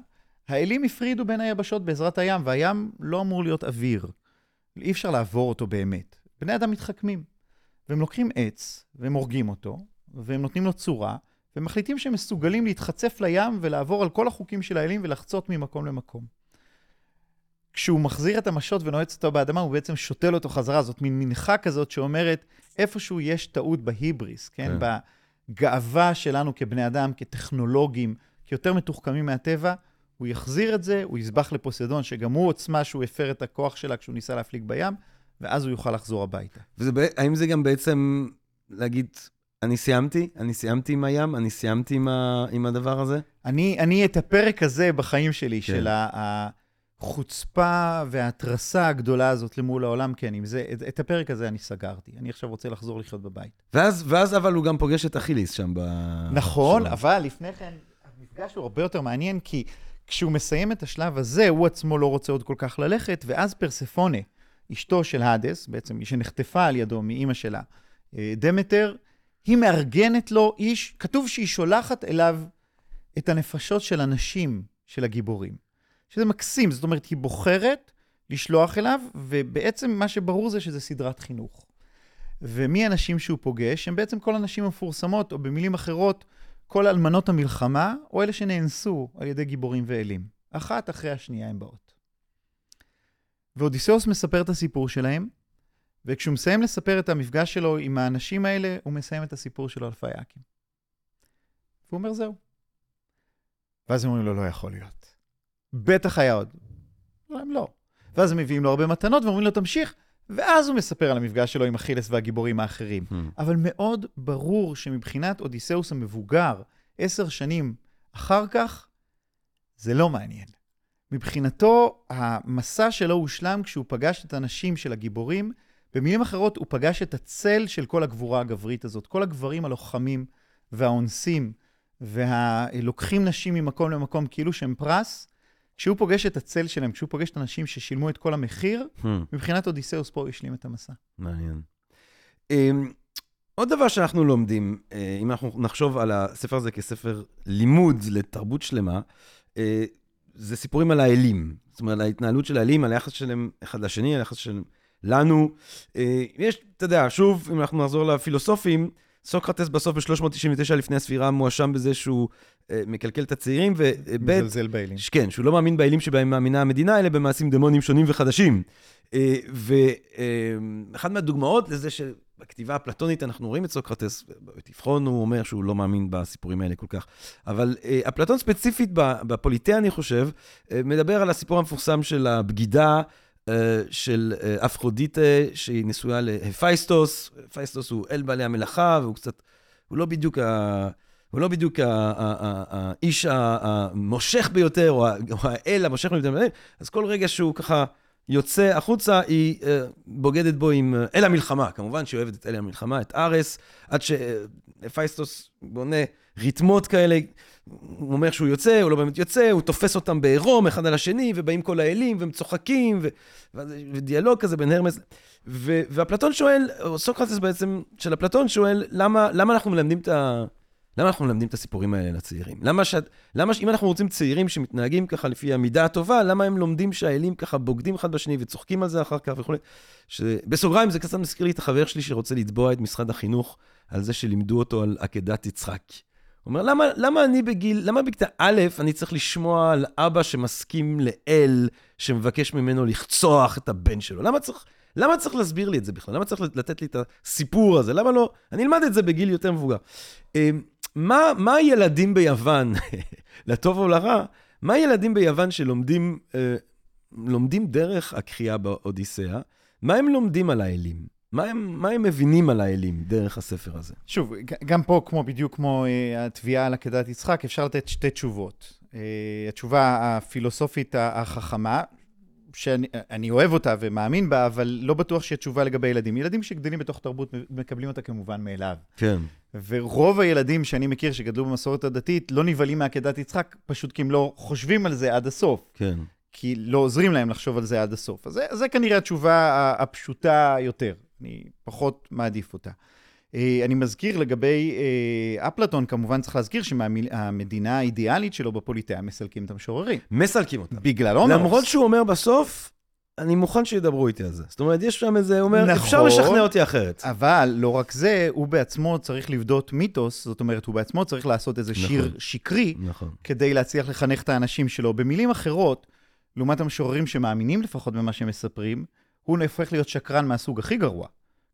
האלים הפרידו בין היבשות בעזרת הים, והים לא אמור להיות אוויר. אי אפשר לעבור אותו באמת. בני אדם מתחכמים. והם לוקחים עץ, והם הורגים אותו, והם נותנים לו צורה, ומחליטים שהם מסוגלים להתחצף לים ולעבור על כל החוקים של האלים ולחצות ממקום למקום. כשהוא מחזיר את המשות ונועץ אותו באדמה, הוא בעצם שותל אותו חזרה. זאת מין מנחה כזאת שאומרת, איפשהו יש טעות בהיבריס, כן? כן. בגאווה שלנו כבני אדם, כטכנולוגים, כיותר מתוחכמים מהטבע, הוא יחזיר את זה, הוא יזבח לפוסדון, שגם הוא עוצמה שהוא הפר את הכוח שלה כשהוא ניסה להפליג בים, ואז הוא יוכל לחזור הביתה. וזה, בע- האם זה גם בעצם להגיד, אני סיימתי? אני סיימתי עם הים? אני סיימתי עם, ה, עם הדבר הזה? אני, אני את הפרק הזה בחיים שלי, כן. של החוצפה וההתרסה הגדולה הזאת למול העולם, כן, עם זה, את, את הפרק הזה אני סגרתי. אני עכשיו רוצה לחזור לחיות בבית. ואז, ואז אבל הוא גם פוגש את אכיליס שם ב... נכון, בשלב. אבל לפני כן, המפגש הוא הרבה יותר מעניין, כי כשהוא מסיים את השלב הזה, הוא עצמו לא רוצה עוד כל כך ללכת, ואז פרספונה, אשתו של האדס, בעצם מי שנחטפה על ידו מאימא שלה, אה, דמטר, היא מארגנת לו איש, כתוב שהיא שולחת אליו את הנפשות של הנשים של הגיבורים. שזה מקסים, זאת אומרת, היא בוחרת לשלוח אליו, ובעצם מה שברור זה שזה סדרת חינוך. ומי הנשים שהוא פוגש? הם בעצם כל הנשים המפורסמות, או במילים אחרות, כל אלמנות המלחמה, או אלה שנאנסו על ידי גיבורים ואלים. אחת אחרי השנייה הן באות. ואודיסאוס מספר את הסיפור שלהם, וכשהוא מסיים לספר את המפגש שלו עם האנשים האלה, הוא מסיים את הסיפור שלו על פייקים. והוא אומר, זהו. ואז הם אומרים לו, לא יכול להיות. בטח היה עוד. לא, הם לא. ואז הם מביאים לו הרבה מתנות ואומרים לו, תמשיך, ואז הוא מספר על המפגש שלו עם אכילס והגיבורים האחרים. Hmm. אבל מאוד ברור שמבחינת אודיסאוס המבוגר, עשר שנים אחר כך, זה לא מעניין. מבחינתו, המסע שלו הושלם כשהוא פגש את הנשים של הגיבורים. במילים אחרות, הוא פגש את הצל של כל הגבורה הגברית הזאת. כל הגברים הלוחמים והאונסים והלוקחים נשים ממקום למקום כאילו שהם פרס. כשהוא פוגש את הצל שלהם, כשהוא פוגש את הנשים ששילמו את כל המחיר, Hmm. מבחינת אודיסאוס פה הוא השלים את המסע. מעניין. אמ, עוד דבר שאנחנו לומדים, אה, אם אנחנו נחשוב על הספר הזה כספר לימוד לתרבות שלמה, אה, זה סיפורים על האלים. זאת אומרת, על ההתנהלות של האלים, על היחס שלהם אחד לשני, על היחס שלהם לנו. אה, יש, אתה יודע, שוב, אם אנחנו נחזור לפילוסופים, סוקרטס בסוף ב-399 לפני הספירה מואשם בזה שהוא אה, מקלקל את הצעירים, וב' מזלזל באלים. כן, שהוא לא מאמין באלים שבהם מאמינה המדינה, אלא במעשים דמונים שונים וחדשים. ואחת מהדוגמאות לזה שבכתיבה הפלטונית אנחנו רואים את סוקרטס, בתיכון הוא אומר שהוא לא מאמין בסיפורים האלה כל כך. אבל אה, אפלטון ספציפית בפוליטאה, אני חושב, אה, מדבר על הסיפור המפורסם של הבגידה אה, של אה, אפרודיטה, שהיא נשואה להפייסטוס. הפייסטוס הוא אל בעלי המלאכה, והוא קצת, הוא לא בדיוק ה... הוא לא בדיוק האיש המושך ביותר, או האל המושך ביותר, אז כל רגע שהוא ככה יוצא החוצה, היא אה, בוגדת בו עם אה, אל המלחמה. כמובן שהיא אוהבת את אל המלחמה, את ארס, עד שהפייסטוס בונה ריתמות כאלה. הוא אומר שהוא יוצא, הוא לא באמת יוצא, הוא תופס אותם בעירום אחד על השני, ובאים כל האלים, והם צוחקים, ו- ודיאלוג כזה בין הרמס. ו- ואפלטון שואל, או סוקרטס בעצם, של אפלטון שואל, למה, למה אנחנו מלמדים את ה... למה אנחנו מלמדים את הסיפורים האלה לצעירים? למה ש... למה ש... אם אנחנו רוצים צעירים שמתנהגים ככה לפי המידה הטובה, למה הם לומדים שהאלים ככה בוגדים אחד בשני וצוחקים על זה אחר כך וכולי? שבסוגריים זה קצת מזכיר לי את החבר שלי שרוצה לתבוע את משרד החינוך על זה שלימדו אותו על עקדת יצחק. הוא אומר, למה, למה אני בגיל, למה בכיתה א' אני צריך לשמוע על אבא שמסכים לאל שמבקש ממנו לחצוח את הבן שלו? למה צריך, למה צריך להסביר לי את זה בכלל? למה צריך לתת לי את הסיפור הזה? למה לא? אני אלמד את זה בגיל יותר מבוגר. אמ, מה, מה הילדים ביוון, לטוב או לרע, מה הילדים ביוון שלומדים אה, לומדים דרך הקריאה באודיסאה? מה הם לומדים על האלים? מה הם, מה הם מבינים על האלים דרך הספר הזה? שוב, גם פה, כמו, בדיוק כמו אה, התביעה על עקדת יצחק, אפשר לתת שתי תשובות. אה, התשובה הפילוסופית החכמה, שאני אני אוהב אותה ומאמין בה, אבל לא בטוח שהיא תשובה לגבי ילדים. ילדים שגדלים בתוך תרבות מקבלים אותה כמובן מאליו. כן. ורוב הילדים שאני מכיר שגדלו במסורת הדתית לא נבהלים מעקדת יצחק, פשוט כי הם לא חושבים על זה עד הסוף. כן. כי לא עוזרים להם לחשוב על זה עד הסוף. אז זה, זה כנראה התשובה הפשוטה יותר. אני פחות מעדיף אותה. אה, אני מזכיר לגבי אה, אפלטון, כמובן צריך להזכיר שהמדינה האידיאלית שלו בפוליטאה מסלקים את המשוררים. מסלקים אותם. בגלל הומרוס. למרות שהוא אומר בסוף, אני מוכן שידברו איתי על זה. זאת אומרת, יש שם איזה, הוא אומר, נכון. אפשר לשכנע אותי אחרת. אבל לא רק זה, הוא בעצמו צריך לבדות מיתוס, זאת אומרת, הוא בעצמו צריך לעשות איזה נכון. שיר שקרי, נכון. כדי להצליח לחנך את האנשים שלו. במילים אחרות, לעומת המשוררים שמאמינים לפחות במה שהם מספרים, הוא הופך להיות שקרן מהסוג הכי גרוע,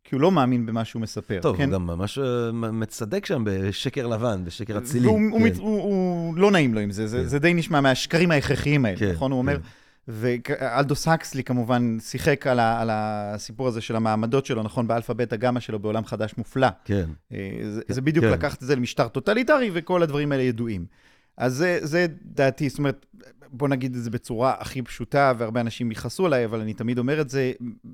כי הוא לא מאמין במה שהוא מספר. טוב, כן? הוא גם ממש אה, מצדק שם בשקר לבן, בשקר אצילי. והוא, הוא, כן. מת- הוא, הוא לא נעים לו עם זה, זה, כן. זה די נשמע מהשקרים ההכרחיים האלה, כן, נכון? הוא אומר, כן. ואלדוס הקסלי כמובן שיחק על, ה, על הסיפור הזה של המעמדות שלו, נכון? באלפא בטא גמא שלו בעולם חדש מופלא. כן. אה, זה, כן, זה בדיוק כן. לקחת את זה למשטר טוטליטרי, וכל הדברים האלה ידועים. אז זה, זה דעתי, זאת אומרת, בוא נגיד את זה בצורה הכי פשוטה, והרבה אנשים יכעסו עליי, אבל אני תמיד אומר את זה,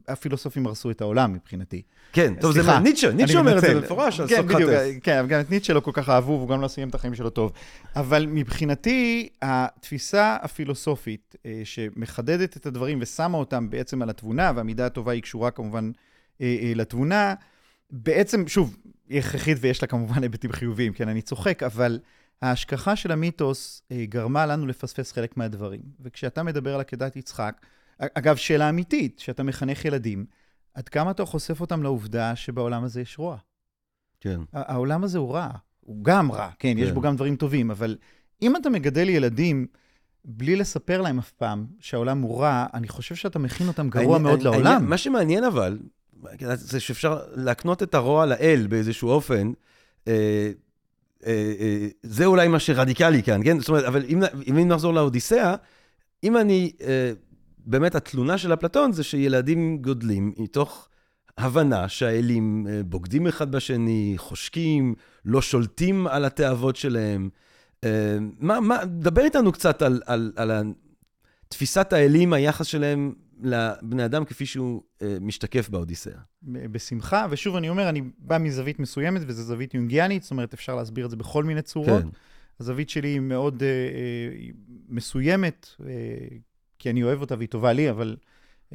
הפילוסופים הרסו את העולם מבחינתי. כן, טוב, זה סליחה, ניטשה, אני ניטשה אומר את זה. במפורש על כן, בדיוק, סוקרטס. כן, אבל גם את ניטשה לא כל כך אהבו, והוא גם לא סיים את החיים שלו טוב. אבל מבחינתי, התפיסה הפילוסופית אה, שמחדדת את הדברים ושמה אותם בעצם על התבונה, והמידה הטובה היא קשורה כמובן אה, אה, לתבונה, בעצם, שוב, היא הכרחית ויש לה כמובן היבטים חיוביים, כן, אני צוחק, אבל ההשכחה של המיתוס אה, גרמה לנו לפספס חלק מהדברים. וכשאתה מדבר על עקדת יצחק, אגב, שאלה אמיתית, שאתה מחנך ילדים, עד כמה אתה חושף אותם לעובדה שבעולם הזה יש רוע? כן. העולם הזה הוא רע, הוא גם רע, כן, יש כן. בו גם דברים טובים, אבל אם אתה מגדל ילדים בלי לספר להם אף פעם שהעולם הוא רע, אני חושב שאתה מכין אותם גרוע העניין- מאוד העניין- לעולם. מה שמעניין אבל, זה שאפשר להקנות את הרוע לאל באיזשהו אופן, אה, זה אולי מה שרדיקלי כאן, כן? זאת אומרת, אבל אם, אם נחזור לאודיסאה, אם אני, אה, באמת התלונה של אפלטון זה שילדים גודלים מתוך הבנה שהאלים אה, בוגדים אחד בשני, חושקים, לא שולטים על התאוות שלהם. אה, מה, מה, דבר איתנו קצת על, על, על תפיסת האלים, היחס שלהם לבני אדם כפי שהוא אה, משתקף באודיסאה. בשמחה, ושוב אני אומר, אני בא מזווית מסוימת, וזו זווית יונגיאנית, זאת אומרת, אפשר להסביר את זה בכל מיני צורות. כן, הזווית שלי היא מאוד אה, אה, מסוימת, אה, כי אני אוהב אותה והיא טובה לי, אבל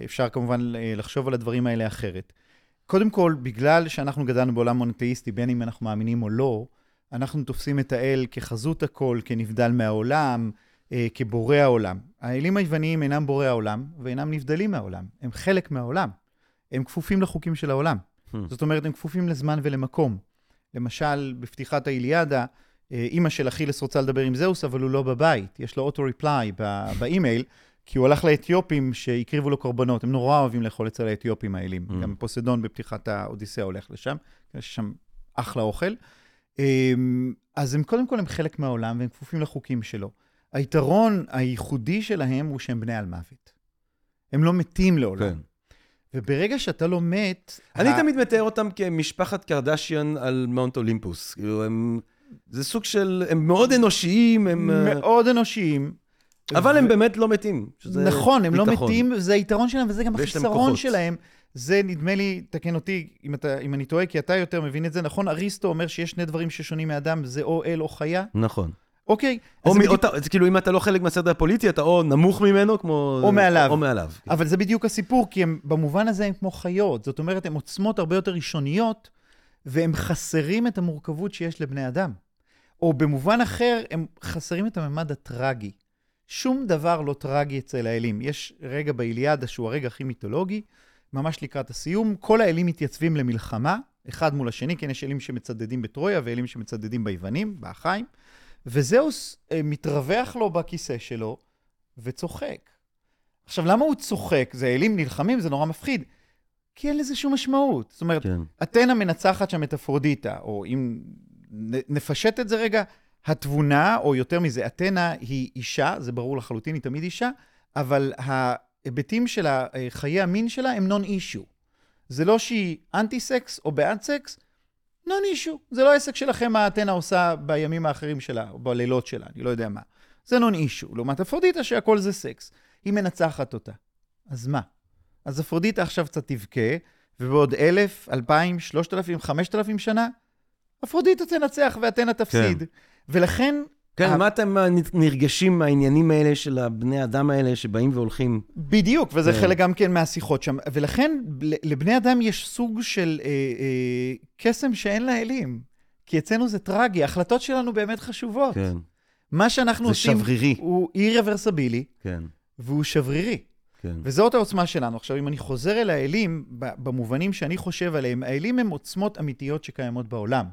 אפשר כמובן אה, לחשוב על הדברים האלה אחרת. קודם כל, בגלל שאנחנו גדלנו בעולם מונותאיסטי, בין אם אנחנו מאמינים או לא, אנחנו תופסים את האל כחזות הכל, כנבדל מהעולם, אה, כבורא העולם. האלים היווניים אינם בורא העולם, ואינם נבדלים מהעולם. הם חלק מהעולם. הם כפופים לחוקים של העולם. Hmm. זאת אומרת, הם כפופים לזמן ולמקום. למשל, בפתיחת האיליאדה, אה, אימא של אכילס רוצה לדבר עם זהוס, אבל הוא לא בבית. יש לו אוטו-ריפליי באימייל, כי הוא הלך לאתיופים שהקריבו לו קורבנות. הם נורא אוהבים לאכול אצל האתיופים האלים. Mm. גם פוסדון בפתיחת האודיסאה הולך לשם, יש שם אחלה אוכל. אמ, אז הם קודם כל הם חלק מהעולם והם כפופים לחוקים שלו. היתרון הייחודי שלהם הוא שהם בני על מוות. הם לא מתים לעולם. כן. וברגע שאתה לא מת... אני ה- תמיד מתאר אותם כמשפחת קרדשיאן על מאונט אולימפוס. כאילו, הם... זה סוג של... הם מאוד אנושיים, הם... אה, מאוד אנושיים. אבל ו- הם באמת לא מתים. נכון, הם לא ביטחון. מתים, זה היתרון שלהם, וזה גם החיסרון. שלהם. זה, נדמה לי, תקן אותי אם, אתה, אם אני טועה, כי אתה יותר מבין את זה, נכון? אריסטו אומר שיש שני דברים ששונים מאדם, זה או אל או חיה. נכון. אוקיי, או. בדיוק- או, ת- כאילו, אם אתה לא חלק מהסדר הפוליטי, אתה או נמוך ממנו, כמו... או מעליו. או מעליו. אבל זה בדיוק הסיפור, כי הם, במובן הזה הם כמו חיות. זאת אומרת, הם עוצמות הרבה יותר ראשוניות, והם חסרים את המורכבות שיש לבני אדם. או במובן אחר, הם חסרים את הממד הטרגי. שום דבר לא טרגי אצל האלים. יש רגע באיליאדה שהוא הרגע הכי מיתולוגי, ממש לקראת הסיום, כל האלים מתייצבים למלחמה, אחד מול השני, כן, יש אלים שמצדדים בטרויה ואלים שמצדדים ביוונים, באחיים, וזהוס אה, מתרווח לו בכיסא שלו וצוחק. עכשיו, למה הוא צוחק? זה אלים נלחמים, זה נורא מפחיד. כי אין לזה שום משמעות. זאת אומרת, כן. אתנה מנצחת שם את אפרודיטה, או אם נפשט את זה רגע, התבונה, או יותר מזה, אתנה היא אישה, זה ברור לחלוטין, היא תמיד אישה, אבל ההיבטים של ה- חיי המין שלה הם non issue. זה לא שהיא אנטי סקס או בעד סקס, non issue. זה לא עסק שלכם מה אתנה עושה בימים האחרים שלה, או בלילות שלה, אני לא יודע מה. זה non issue. לעומת אפרודיטה שהכל זה סקס. היא מנצחת אותה. אז מה? אז אפרודיטה עכשיו קצת תבכה, ובעוד אלף, אלפיים, שלושת אלפים, חמשת אלפים שנה, אפרודיטה תנצח ואתנה תפסיד. כן. ולכן, כן, מה אתם נרגשים מהעניינים האלה של הבני אדם האלה שבאים והולכים? בדיוק, וזה כן. חלק גם כן מהשיחות שם. ולכן לבני אדם יש סוג של אה, אה, קסם שאין לה אלים. כי אצלנו זה טרגי, ההחלטות שלנו באמת חשובות. כן, מה שאנחנו זה עושים שברירי. הוא אי-רוורסבילי, כן, והוא שברירי. כן. וזאת העוצמה שלנו. עכשיו, אם אני חוזר אל האלים, במובנים שאני חושב עליהם, האלים הם עוצמות אמיתיות שקיימות בעולם.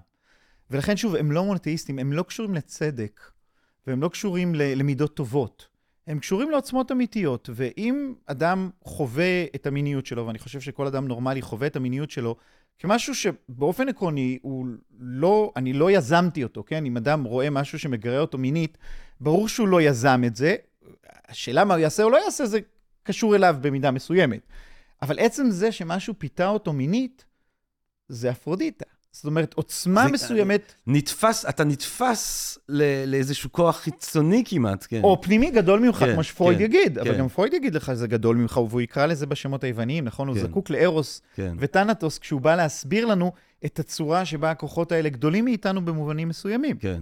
ולכן, שוב, הם לא מונותאיסטים, הם לא קשורים לצדק, והם לא קשורים למידות טובות. הם קשורים לעוצמות אמיתיות, ואם אדם חווה את המיניות שלו, ואני חושב שכל אדם נורמלי חווה את המיניות שלו, כמשהו שבאופן עקרוני הוא לא, אני לא יזמתי אותו, כן? אם אדם רואה משהו שמגרה אותו מינית, ברור שהוא לא יזם את זה. השאלה מה הוא יעשה או לא יעשה, זה קשור אליו במידה מסוימת. אבל עצם זה שמשהו פיתה אותו מינית, זה אפרודיטה. זאת אומרת, עוצמה זה- מסוימת, נתפס, אתה נתפס ל- לאיזשהו כוח חיצוני כמעט, כן. או פנימי גדול ממך, כן, כמו שפרויד כן, יגיד, אבל כן. גם פרויד יגיד לך שזה גדול ממך, והוא יקרא לזה בשמות היווניים, נכון? הוא כן. זקוק לארוס כן. וטנטוס כשהוא בא להסביר לנו את הצורה שבה הכוחות האלה גדולים מאיתנו במובנים מסוימים. כן.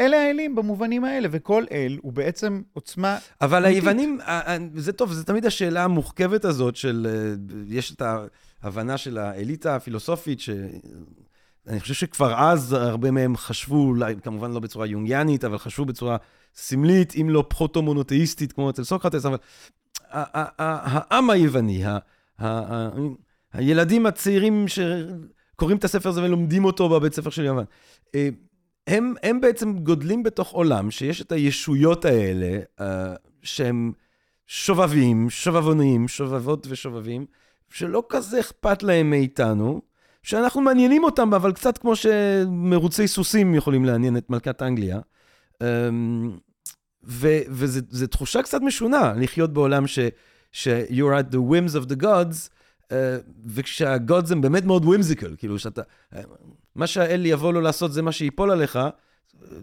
אלה האלים במובנים האלה, וכל אל הוא בעצם עוצמה אבל אמיתית. היוונים, ה- ה- זה טוב, זה תמיד השאלה המורכבת הזאת של, אה, יש את ההבנה של האליטה הפילוסופית, שאני חושב שכבר אז הרבה מהם חשבו, אולי כמובן לא בצורה יונגיאנית, אבל חשבו בצורה סמלית, אם לא פרוטו-מונותאיסטית כמו אצל סוקרטס, אבל העם היווני, הילדים הצעירים שקוראים את הספר הזה ולומדים אותו בבית ספר של יוון, אה, הם, הם בעצם גודלים בתוך עולם שיש את הישויות האלה, uh, שהם שובבים, שובבונים, שובבות ושובבים, שלא כזה אכפת להם מאיתנו, שאנחנו מעניינים אותם, אבל קצת כמו שמרוצי סוסים יכולים לעניין את מלכת אנגליה. Um, וזו תחושה קצת משונה, לחיות בעולם ש... ש-you're at the whims of the gods, uh, וכשה-gods הם באמת מאוד whimsical, כאילו שאתה... מה שהאל יבוא לו לעשות זה מה שיפול עליך,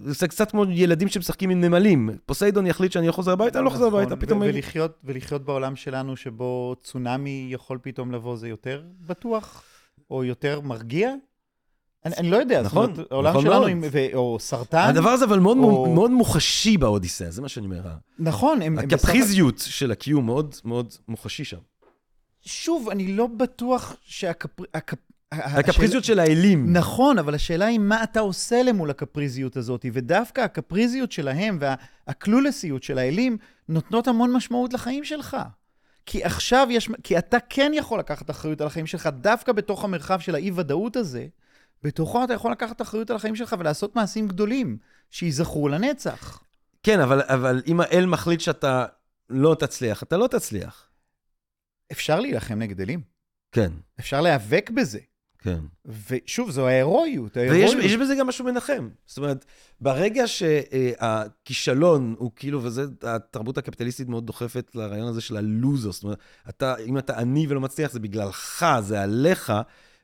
זה קצת כמו ילדים שמשחקים עם נמלים. פוסיידון יחליט שאני לא חוזר הביתה, אני לא חוזר נכון, הביתה, פתאום... ולחיות, ולחיות בעולם שלנו שבו צונאמי יכול פתאום לבוא, זה יותר בטוח? או יותר מרגיע? אני, אני לא יודע, נכון, זאת אומרת, העולם נכון שלנו. עם, ו, או סרטן, הדבר הזה אבל מאוד, או- מאוד מוחשי באודיסאה, זה מה שאני אומר. נכון, הם, הם בסך הקפריזיות של הקיום מאוד מאוד מוחשי שם. שוב, אני לא בטוח שהקפר... הקפ... הקפריזיות של האלים. נכון, אבל השאלה היא מה אתה עושה למול הקפריזיות הזאת, ודווקא הקפריזיות שלהם והקלולסיות של האלים נותנות המון משמעות לחיים שלך. כי עכשיו יש, כי אתה כן יכול לקחת אחריות על החיים שלך, דווקא בתוך המרחב של האי-ודאות הזה, בתוכו אתה יכול לקחת אחריות על החיים שלך ולעשות מעשים גדולים, שייזכרו לנצח. כן, אבל, אבל אם האל מחליט שאתה לא תצליח, אתה לא תצליח. אפשר להילחם נגד אלים, כן, אפשר להיאבק בזה. כן. ושוב, זו ההירואיות. ויש ההירואיות. יש בזה גם משהו מנחם. זאת אומרת, ברגע שהכישלון הוא כאילו, וזה, התרבות הקפיטליסטית מאוד דוחפת לרעיון הזה של הלוזר. זאת אומרת, אתה, אם אתה עני ולא מצליח, זה בגללך, זה עליך.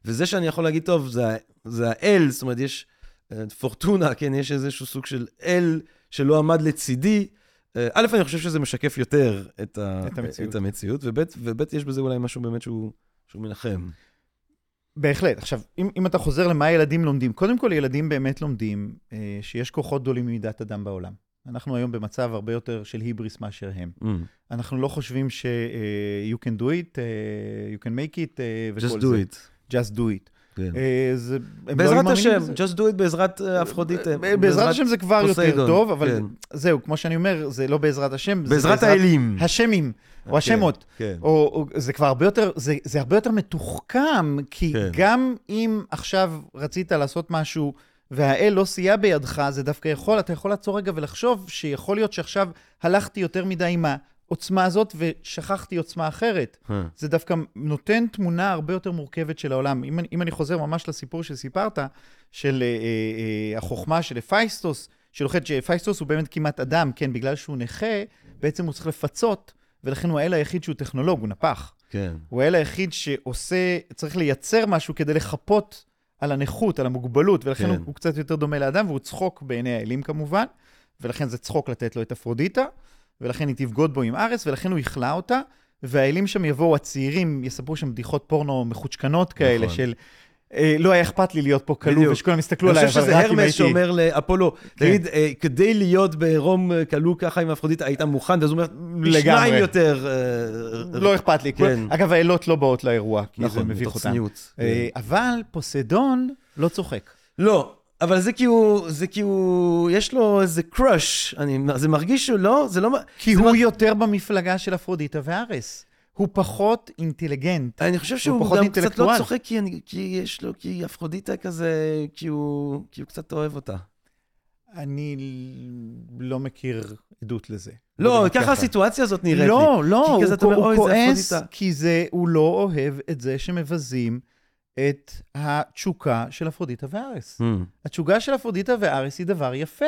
וזה שאני יכול להגיד, טוב, זה, ה- זה האל, זאת אומרת, יש אה, פורטונה, כן, יש איזשהו סוג של אל שלא עמד לצידי. אה, א', אני חושב שזה משקף יותר את, ה, את המציאות. את המציאות, וב', וב', יש בזה אולי משהו באמת שהוא, שהוא מנחם. בהחלט. עכשיו, אם, אם אתה חוזר למה ילדים לומדים, קודם כל ילדים באמת לומדים אה, שיש כוחות גדולים ממידת אדם בעולם. אנחנו היום במצב הרבה יותר של היבריס מאשר הם. Mm. אנחנו לא חושבים ש- אה, you can do it, אה, you can make it, אה, וכל Just זה. do it. Just do it. כן. אה, זה, לא בעזרת השם, just do it בעזרת אה, אפרודיטה. ב- בעזרת השם זה כבר יותר טוב, אבל כן. זהו, כמו שאני אומר, זה לא בעזרת השם, בעזרת האלים. השמים, או השמות. כן. או, או זה כבר הרבה יותר, זה, זה הרבה יותר מתוחכם, כי כן. כן. גם אם עכשיו רצית לעשות משהו והאל לא סייע בידך, זה דווקא יכול, אתה יכול לעצור רגע ולחשוב שיכול להיות שעכשיו הלכתי יותר מדי עם העוצמה הזאת ושכחתי עוצמה אחרת. אה, זה דווקא נותן תמונה הרבה יותר מורכבת של העולם. אם, אם אני חוזר ממש לסיפור שסיפרת, של אה, אה, החוכמה של אפייסטוס, שלוחד שאפייסטוס הוא באמת כמעט אדם, כן, בגלל שהוא נכה, בעצם הוא צריך לפצות, ולכן הוא האל היחיד שהוא טכנולוג, הוא נפח. כן. הוא האל היחיד שעושה, צריך לייצר משהו כדי לחפות על הנכות, על המוגבלות, ולכן כן. הוא, הוא קצת יותר דומה לאדם, והוא צחוק בעיני האלים כמובן, ולכן זה צחוק לתת לו את אפרודיטה, ולכן היא תבגוד בו עם ארס, ולכן הוא יכלה אותה, והאלים שם יבואו, הצעירים, יספרו שם בדיחות פורנו מחוצ'קנות כאלה, נכון. של אה, לא היה אכפת לי להיות פה כלוא. ושכולם יסתכלו אני עליי, חושב אבל שזה רק אם הרמס הייתי... שאומר לאפולו, כן. תגיד, אה, כדי להיות בעירום אה, כלוא ככה עם אפרודיטה, היית מוכן? ואז הוא אומר, לגמרי. שניים יותר. אה, לא אכפת לי. כן. אגב, האלות לא באות לאירוע, כי זה נכון, מביך מתוך אותן. צניעות. אה, אבל פוסדון לא צוחק. לא, אבל זה כי הוא, זה כי הוא, יש לו איזה קראש, זה מרגיש שהוא לא, זה לא, כי זה הוא מר- יותר במפלגה של אפרודיטה וארס. הוא פחות אינטליגנט. אני חושב שהוא גם קצת לא. צוחק, כי, אני, כי יש לו, כי אפרודיטה כזה, כי הוא, כי הוא קצת אוהב אותה. אני לא מכיר עדות לזה. לא, נגיד ככה הסיטואציה הזאת נראית לי. לא, לא, כי הוא, כזה הוא, אומר, הוא "אוי, זה כועס אפרודיטה". כי זה, הוא לא אוהב את זה שמבזים את התשוקה של אפרודיטה וארס. Hmm, התשוקה של אפרודיטה וארס היא דבר יפה.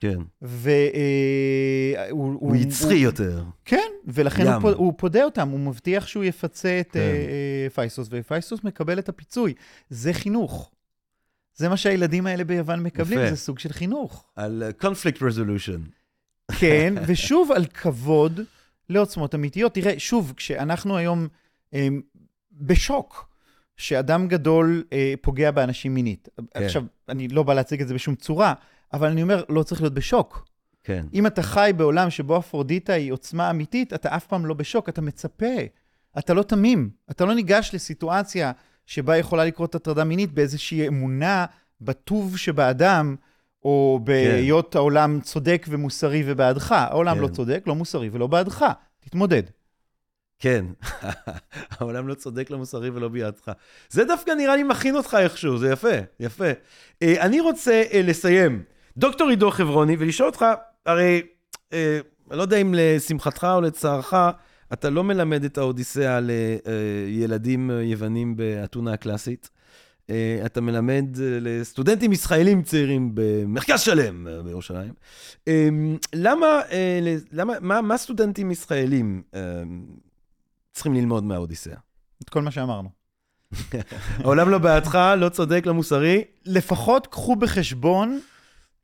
כן. והוא... הוא יצרי יותר. כן, ולכן. הוא, הוא פודה אותם, הוא מבטיח שהוא יפצה את כן. אה, הפייסטוס, והפייסטוס מקבל את הפיצוי. זה חינוך. זה מה שהילדים האלה ביוון מקבלים, יפה. זה סוג של חינוך. על uh, conflict resolution. כן, ושוב על כבוד לעוצמות אמיתיות. תראה, שוב, כשאנחנו היום אה, בשוק שאדם גדול אה, פוגע באנשים מינית. כן. עכשיו, אני לא בא להציג את זה בשום צורה, אבל אני אומר, לא צריך להיות בשוק. כן. אם אתה חי בעולם שבו אפרודיטה היא עוצמה אמיתית, אתה אף פעם לא בשוק, אתה מצפה. אתה לא תמים. אתה לא ניגש לסיטואציה שבה יכולה לקרות הטרדה מינית באיזושהי אמונה בטוב שבאדם, או בהיות העולם צודק ומוסרי ובעדך. העולם כן. לא צודק, לא מוסרי ולא בעדך. תתמודד. כן. העולם לא צודק, לא מוסרי ולא בידך. זה דווקא נראה לי מכין אותך איכשהו, זה יפה, יפה. אה, אני רוצה אה, לסיים. דוקטור עידו חברוני, ולשאול אותך, הרי, אה, אני לא יודע אם לשמחתך או לצערך, אתה לא מלמד את האודיסאה לילדים אה, יוונים באתונה הקלאסית. אה, אתה מלמד אה, לסטודנטים ישראלים צעירים במרכז שלם אה, בירושלים. אה, למה, אה, למה, מה, מה סטודנטים ישראלים אה, צריכים ללמוד מהאודיסאה? את כל מה שאמרנו. העולם לא בעדך, לא צודק, לא מוסרי. לפחות קחו בחשבון,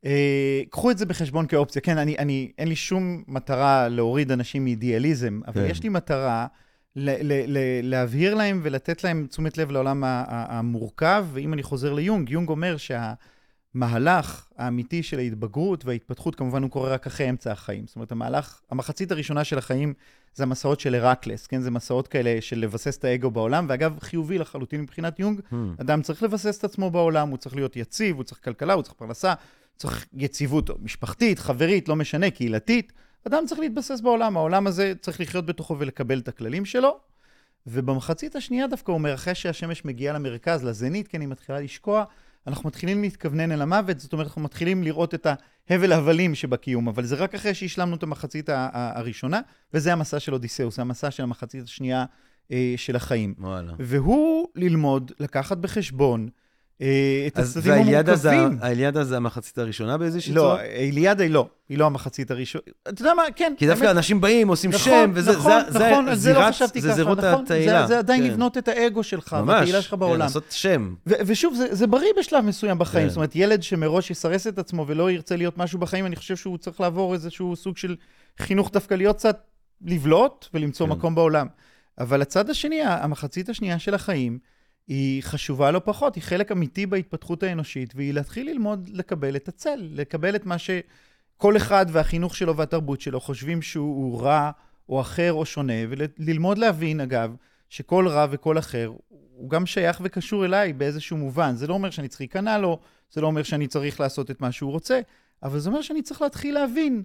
אה, קחו את זה בחשבון כאופציה. כן, אני, אני, אין לי שום מטרה להוריד אנשים מאידיאליזם, אבל כן. יש לי מטרה ל- ל- ל- להבהיר להם ולתת להם תשומת לב לעולם המורכב, ואם אני חוזר ליונג, יונג אומר שהמהלך האמיתי של ההתבגרות וההתפתחות, כמובן הוא קורה רק אחרי אמצע החיים. זאת אומרת, המהלך, המחצית הראשונה של החיים זה המסעות של הרקלס, כן? זה מסעות כאלה של לבסס את האגו בעולם, ואגב, חיובי לחלוטין מבחינת יונג, אדם צריך לבסס את עצמו בעולם, הוא צריך להיות יציב, הוא צריך כלכלה, הוא צריך פרנסה, צריך יציבות משפחתית, חברית, לא משנה, קהילתית. אדם צריך להתבסס בעולם, העולם הזה צריך לחיות בתוכו ולקבל את הכללים שלו. ובמחצית השנייה דווקא הוא אומר, אחרי שהשמש מגיעה למרכז, לזנית, כן, היא מתחילה לשקוע, אנחנו מתחילים להתכוונן אל המוות, זאת אומרת, אנחנו מתחילים לראות את ההבל הבלים שבקיום, אבל זה רק אחרי שהשלמנו את המחצית הראשונה, וזה המסע של אודיסאוס, זה המסע של המחצית השנייה אה, של החיים. וואלה. והוא ללמוד, לקחת בחשבון את אז הצדדים והאליאדה זה, המורכבים. האליאדה זה המחצית הראשונה באיזושהי לא, צורה? איליאדה היא לא, היא לא המחצית הראשונה. אתה יודע מה, כן. כי דווקא אנשים באים, עושים נכון, שם, וזה נכון, זה, נכון, זה זה לא חשבתי זה ככה, זירות נכון, התהילה. זה, זה עדיין כן. לבנות את האגו שלך, ממש, והתהילה שלך כן, בעולם. לעשות שם. ושוב, זה, זה בריא בשלב מסוים בחיים. כן. זאת אומרת, ילד שמראש יסרס את עצמו ולא ירצה להיות משהו בחיים, אני חושב שהוא צריך לעבור איזשהו סוג של חינוך דווקא להיות קצת לבלוט ולמצוא כן. מקום בעולם. אבל הצד השני, המחצית השנייה של החיים, היא חשובה לא פחות, היא חלק אמיתי בהתפתחות האנושית, והיא להתחיל ללמוד לקבל את הצל, לקבל את מה שכל אחד והחינוך שלו והתרבות שלו חושבים שהוא רע או אחר או שונה, וללמוד להבין, אגב, שכל רע וכל אחר הוא גם שייך וקשור אליי באיזשהו מובן. זה לא אומר שאני צריך להיכנע לו, זה לא אומר שאני צריך לעשות את מה שהוא רוצה, אבל זה אומר שאני צריך להתחיל להבין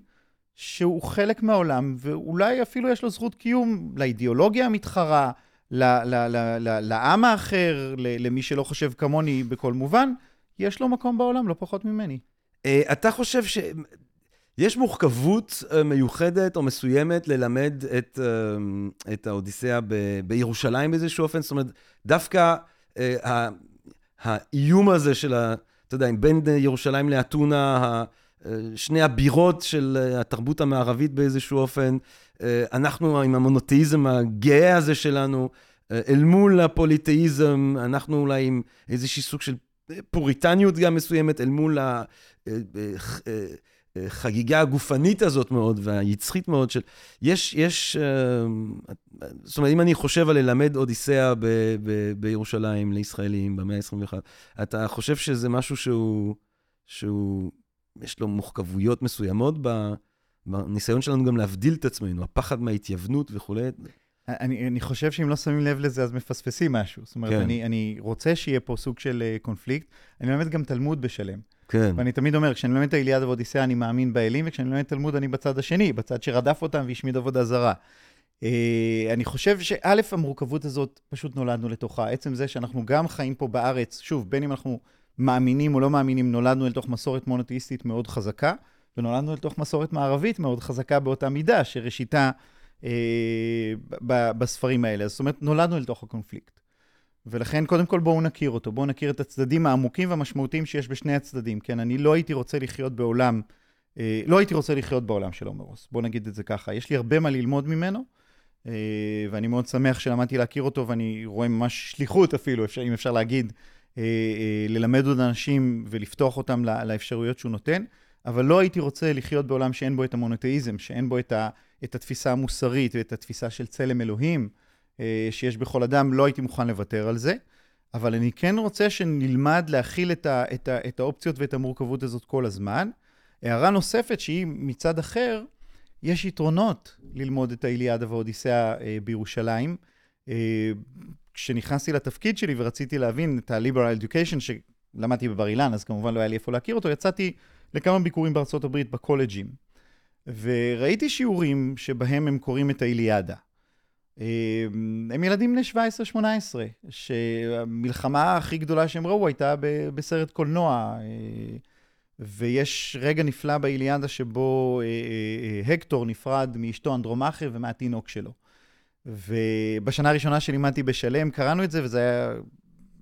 שהוא חלק מהעולם, ואולי אפילו יש לו זכות קיום לאידיאולוגיה המתחרה, לעם האחר, ל- למי שלא חושב כמוני בכל מובן, יש לו מקום בעולם, לא פחות ממני. אה, אתה חושב שיש מורכבות אה, מיוחדת או מסוימת ללמד את, אה, את האודיסאה ב- בירושלים באיזשהו אופן? זאת אומרת, דווקא האיום הזה של, ה, אתה יודע, בין ירושלים לאתונה, שני הבירות של אה, התרבות המערבית באיזשהו אופן, אה, אנחנו עם המונותאיזם הגאה הזה שלנו, אה, אל מול הפוליתאיזם, אנחנו אולי עם איזשהי סוג של פוריטניות גם מסוימת, אל מול ה... אה, אה, אה, אה, חגיגה הגופנית הזאת מאוד, והיצחית מאוד של... יש, יש... אה, זאת אומרת, אם אני חושב על ללמד אודיסאה ב, ב, בירושלים לישראלים במאה ה-21, אתה חושב שזה משהו שהוא... שהוא... יש לו מורכבויות מסוימות. בניסיון שלנו גם להבדיל את עצמנו, הפחד מההתייוונות וכולי. אני, אני חושב שאם לא שמים לב לזה, אז מפספסים משהו. זאת אומרת, כן. אני, אני רוצה שיהיה פה סוג של אה, קונפליקט. אני מלמד גם תלמוד בשלם. כן. ואני תמיד אומר, כשאני מלמד את האיליאדה ואודיסאה, אני מאמין באלים, וכשאני מלמד תלמוד, אני בצד השני, בצד שרדף אותם והשמיד עבודה זרה. אה, אני חושב שא', המורכבות הזאת, פשוט נולדנו לתוכה. עצם זה שאנחנו גם חיים פה בארץ, שוב, בין אם אנחנו מאמינים או לא מאמינים, נולדנו אל תוך מסורת מונותאיסטית מאוד חזקה, ונולדנו אל תוך מסורת מערבית מאוד חזקה באותה מידה, שראשיתה אה, ב- בספרים האלה. זאת אומרת, נולדנו אל תוך הקונפליקט. ולכן, קודם כל, בואו נכיר אותו. בואו נכיר את הצדדים העמוקים והמשמעותיים שיש בשני הצדדים. כן, אני לא הייתי רוצה לחיות בעולם, אה, לא הייתי רוצה לחיות בעולם של הומרוס. בואו נגיד את זה ככה. יש לי הרבה מה ללמוד ממנו, אה, ואני מאוד שמח שלמדתי להכיר אותו, ואני רואה ממש שליחות אפילו, אפשר, אם אפשר להגיד, ללמד עוד אנשים ולפתוח אותם לא- לאפשרויות שהוא נותן. אבל לא הייתי רוצה לחיות בעולם שאין בו את המונותאיזם, שאין בו את, ה, את התפיסה המוסרית ואת התפיסה של צלם אלוהים אה, שיש בכל אדם, לא הייתי מוכן לוותר על זה. אבל אני כן רוצה שנלמד להכיל את, ה, את, ה, את האופציות ואת המורכבות הזאת כל הזמן. הערה נוספת שהיא מצד אחר, יש יתרונות ללמוד את האיליאדה והאודיסאה אה, בירושלים. כשנכנסתי לתפקיד שלי ורציתי להבין את ה-liberal education, שלמדתי בבר אילן, אז כמובן לא היה לי איפה להכיר אותו, יצאתי לכמה ביקורים בארצות הברית בקולג'ים, וראיתי שיעורים שבהם הם קוראים את האיליאדה. אה, הם ילדים בני 17-18, שהמלחמה הכי גדולה שהם ראו הייתה בסרט קולנוע, אה, ויש רגע נפלא באיליאדה שבו אה, הקטור נפרד מאשתו אנדרומכה ומהתינוק שלו. ובשנה הראשונה שלימדתי בשלם, קראנו את זה, וזה היה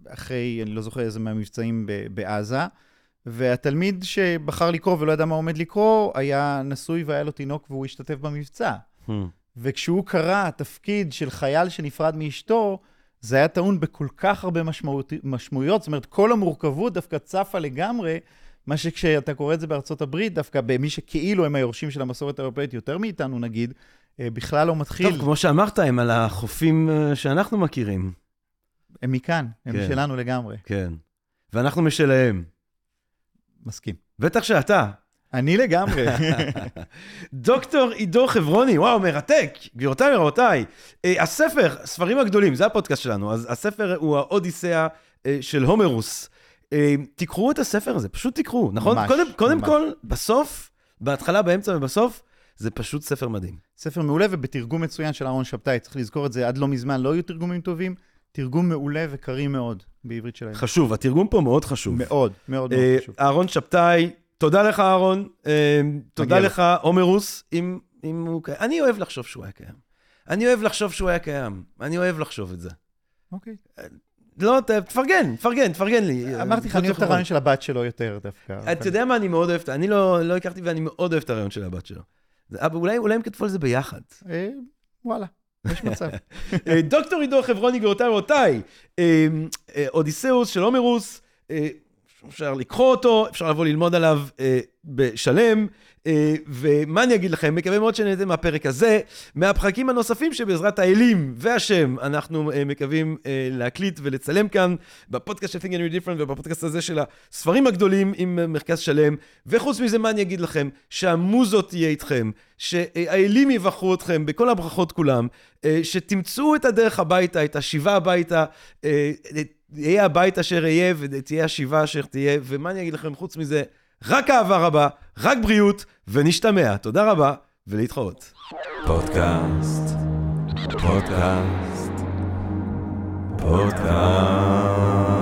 אחרי, אני לא זוכר איזה מהמבצעים ב- בעזה, והתלמיד שבחר לקרוא ולא ידע מה עומד לקרוא, היה נשוי והיה לו תינוק והוא השתתף במבצע. Hmm. וכשהוא קרא תפקיד של חייל שנפרד מאשתו, זה היה טעון בכל כך הרבה משמעות, משמעויות, זאת אומרת, כל המורכבות דווקא צפה לגמרי, מה שכשאתה קורא את זה בארצות הברית, דווקא במי שכאילו הם היורשים של המסורת האירופאית יותר מאיתנו, נגיד, בכלל לא מתחיל. טוב, כמו שאמרת, הם על החופים אה, שאנחנו מכירים. הם מכאן, הם כן. שלנו לגמרי. כן. ואנחנו משלהם. מסכים. בטח שאתה. אני לגמרי. דוקטור עידו חברוני, וואו, מרתק. גבירותיי ורבותיי, אה, הספר, ספרים הגדולים, זה הפודקאסט שלנו, אז הספר הוא האודיסאה אה, של הומרוס. אה, תקראו את הספר הזה, פשוט תקראו, נכון? ממש, קודם, קודם ממש. כל, בסוף, בהתחלה, באמצע ובסוף, זה פשוט ספר מדהים. ספר מעולה ובתרגום מצוין של אהרון שבתאי, צריך לזכור את זה, עד לא מזמן לא היו תרגומים טובים, תרגום מעולה וקריא מאוד בעברית שלהם. חשוב, התרגום פה מאוד חשוב. מאוד, מאוד אה, מאוד חשוב. אהרון שבתאי, תודה לך, אהרון. אה, תודה לך, עומרוס, אם, אם הוא קיים. אני אוהב לחשוב שהוא היה קיים. אני אוהב לחשוב שהוא היה קיים. אני אוהב לחשוב את זה. אוקיי. לא, ת- תפרגן, תפרגן, תפרגן לי. אמרתי לך, לא אני אוהב את הרעיון של הבת שלו יותר דווקא. אתה יודע מה אני מאוד אוהב? אני לא לא הכרתי ואני מאוד אוהב את הרעיון של הבת שלו. אבל אולי אולי הם כתבו על זה ביחד. אה, וואלה, יש מצב. אה, דוקטור עידו חברוני, גבירותיי ורבותיי, אה, אודיסאוס של הומרוס, אה, אפשר לקרוא אותו, אפשר לבוא ללמוד עליו בשלם, ומה אני אגיד לכם, מקווה מאוד שנהנתם מהפרק הזה, מהפרקים הנוספים שבעזרת האלים והשם אנחנו אה, מקווים אה, להקליט ולצלם כאן, בפודקאסט של Think and Read Different ובפודקאסט הזה של הספרים הגדולים עם אה, מרכז שלם, וחוץ מזה, מה אני אגיד לכם? שהמוזות תהיה איתכם, שהאלים יבחרו אתכם בכל הברכות כולם, אה, שתמצאו את הדרך הביתה, את השיבה הביתה, אה, יהיה הבית אשר יהיה ותהיה השיבה אשר תהיה, ומה אני אגיד לכם חוץ מזה? רק אהבה רבה, רק בריאות, ונשתמע. תודה רבה, ולהתחרות. פודקאסט, פודקאסט, פודקאסט.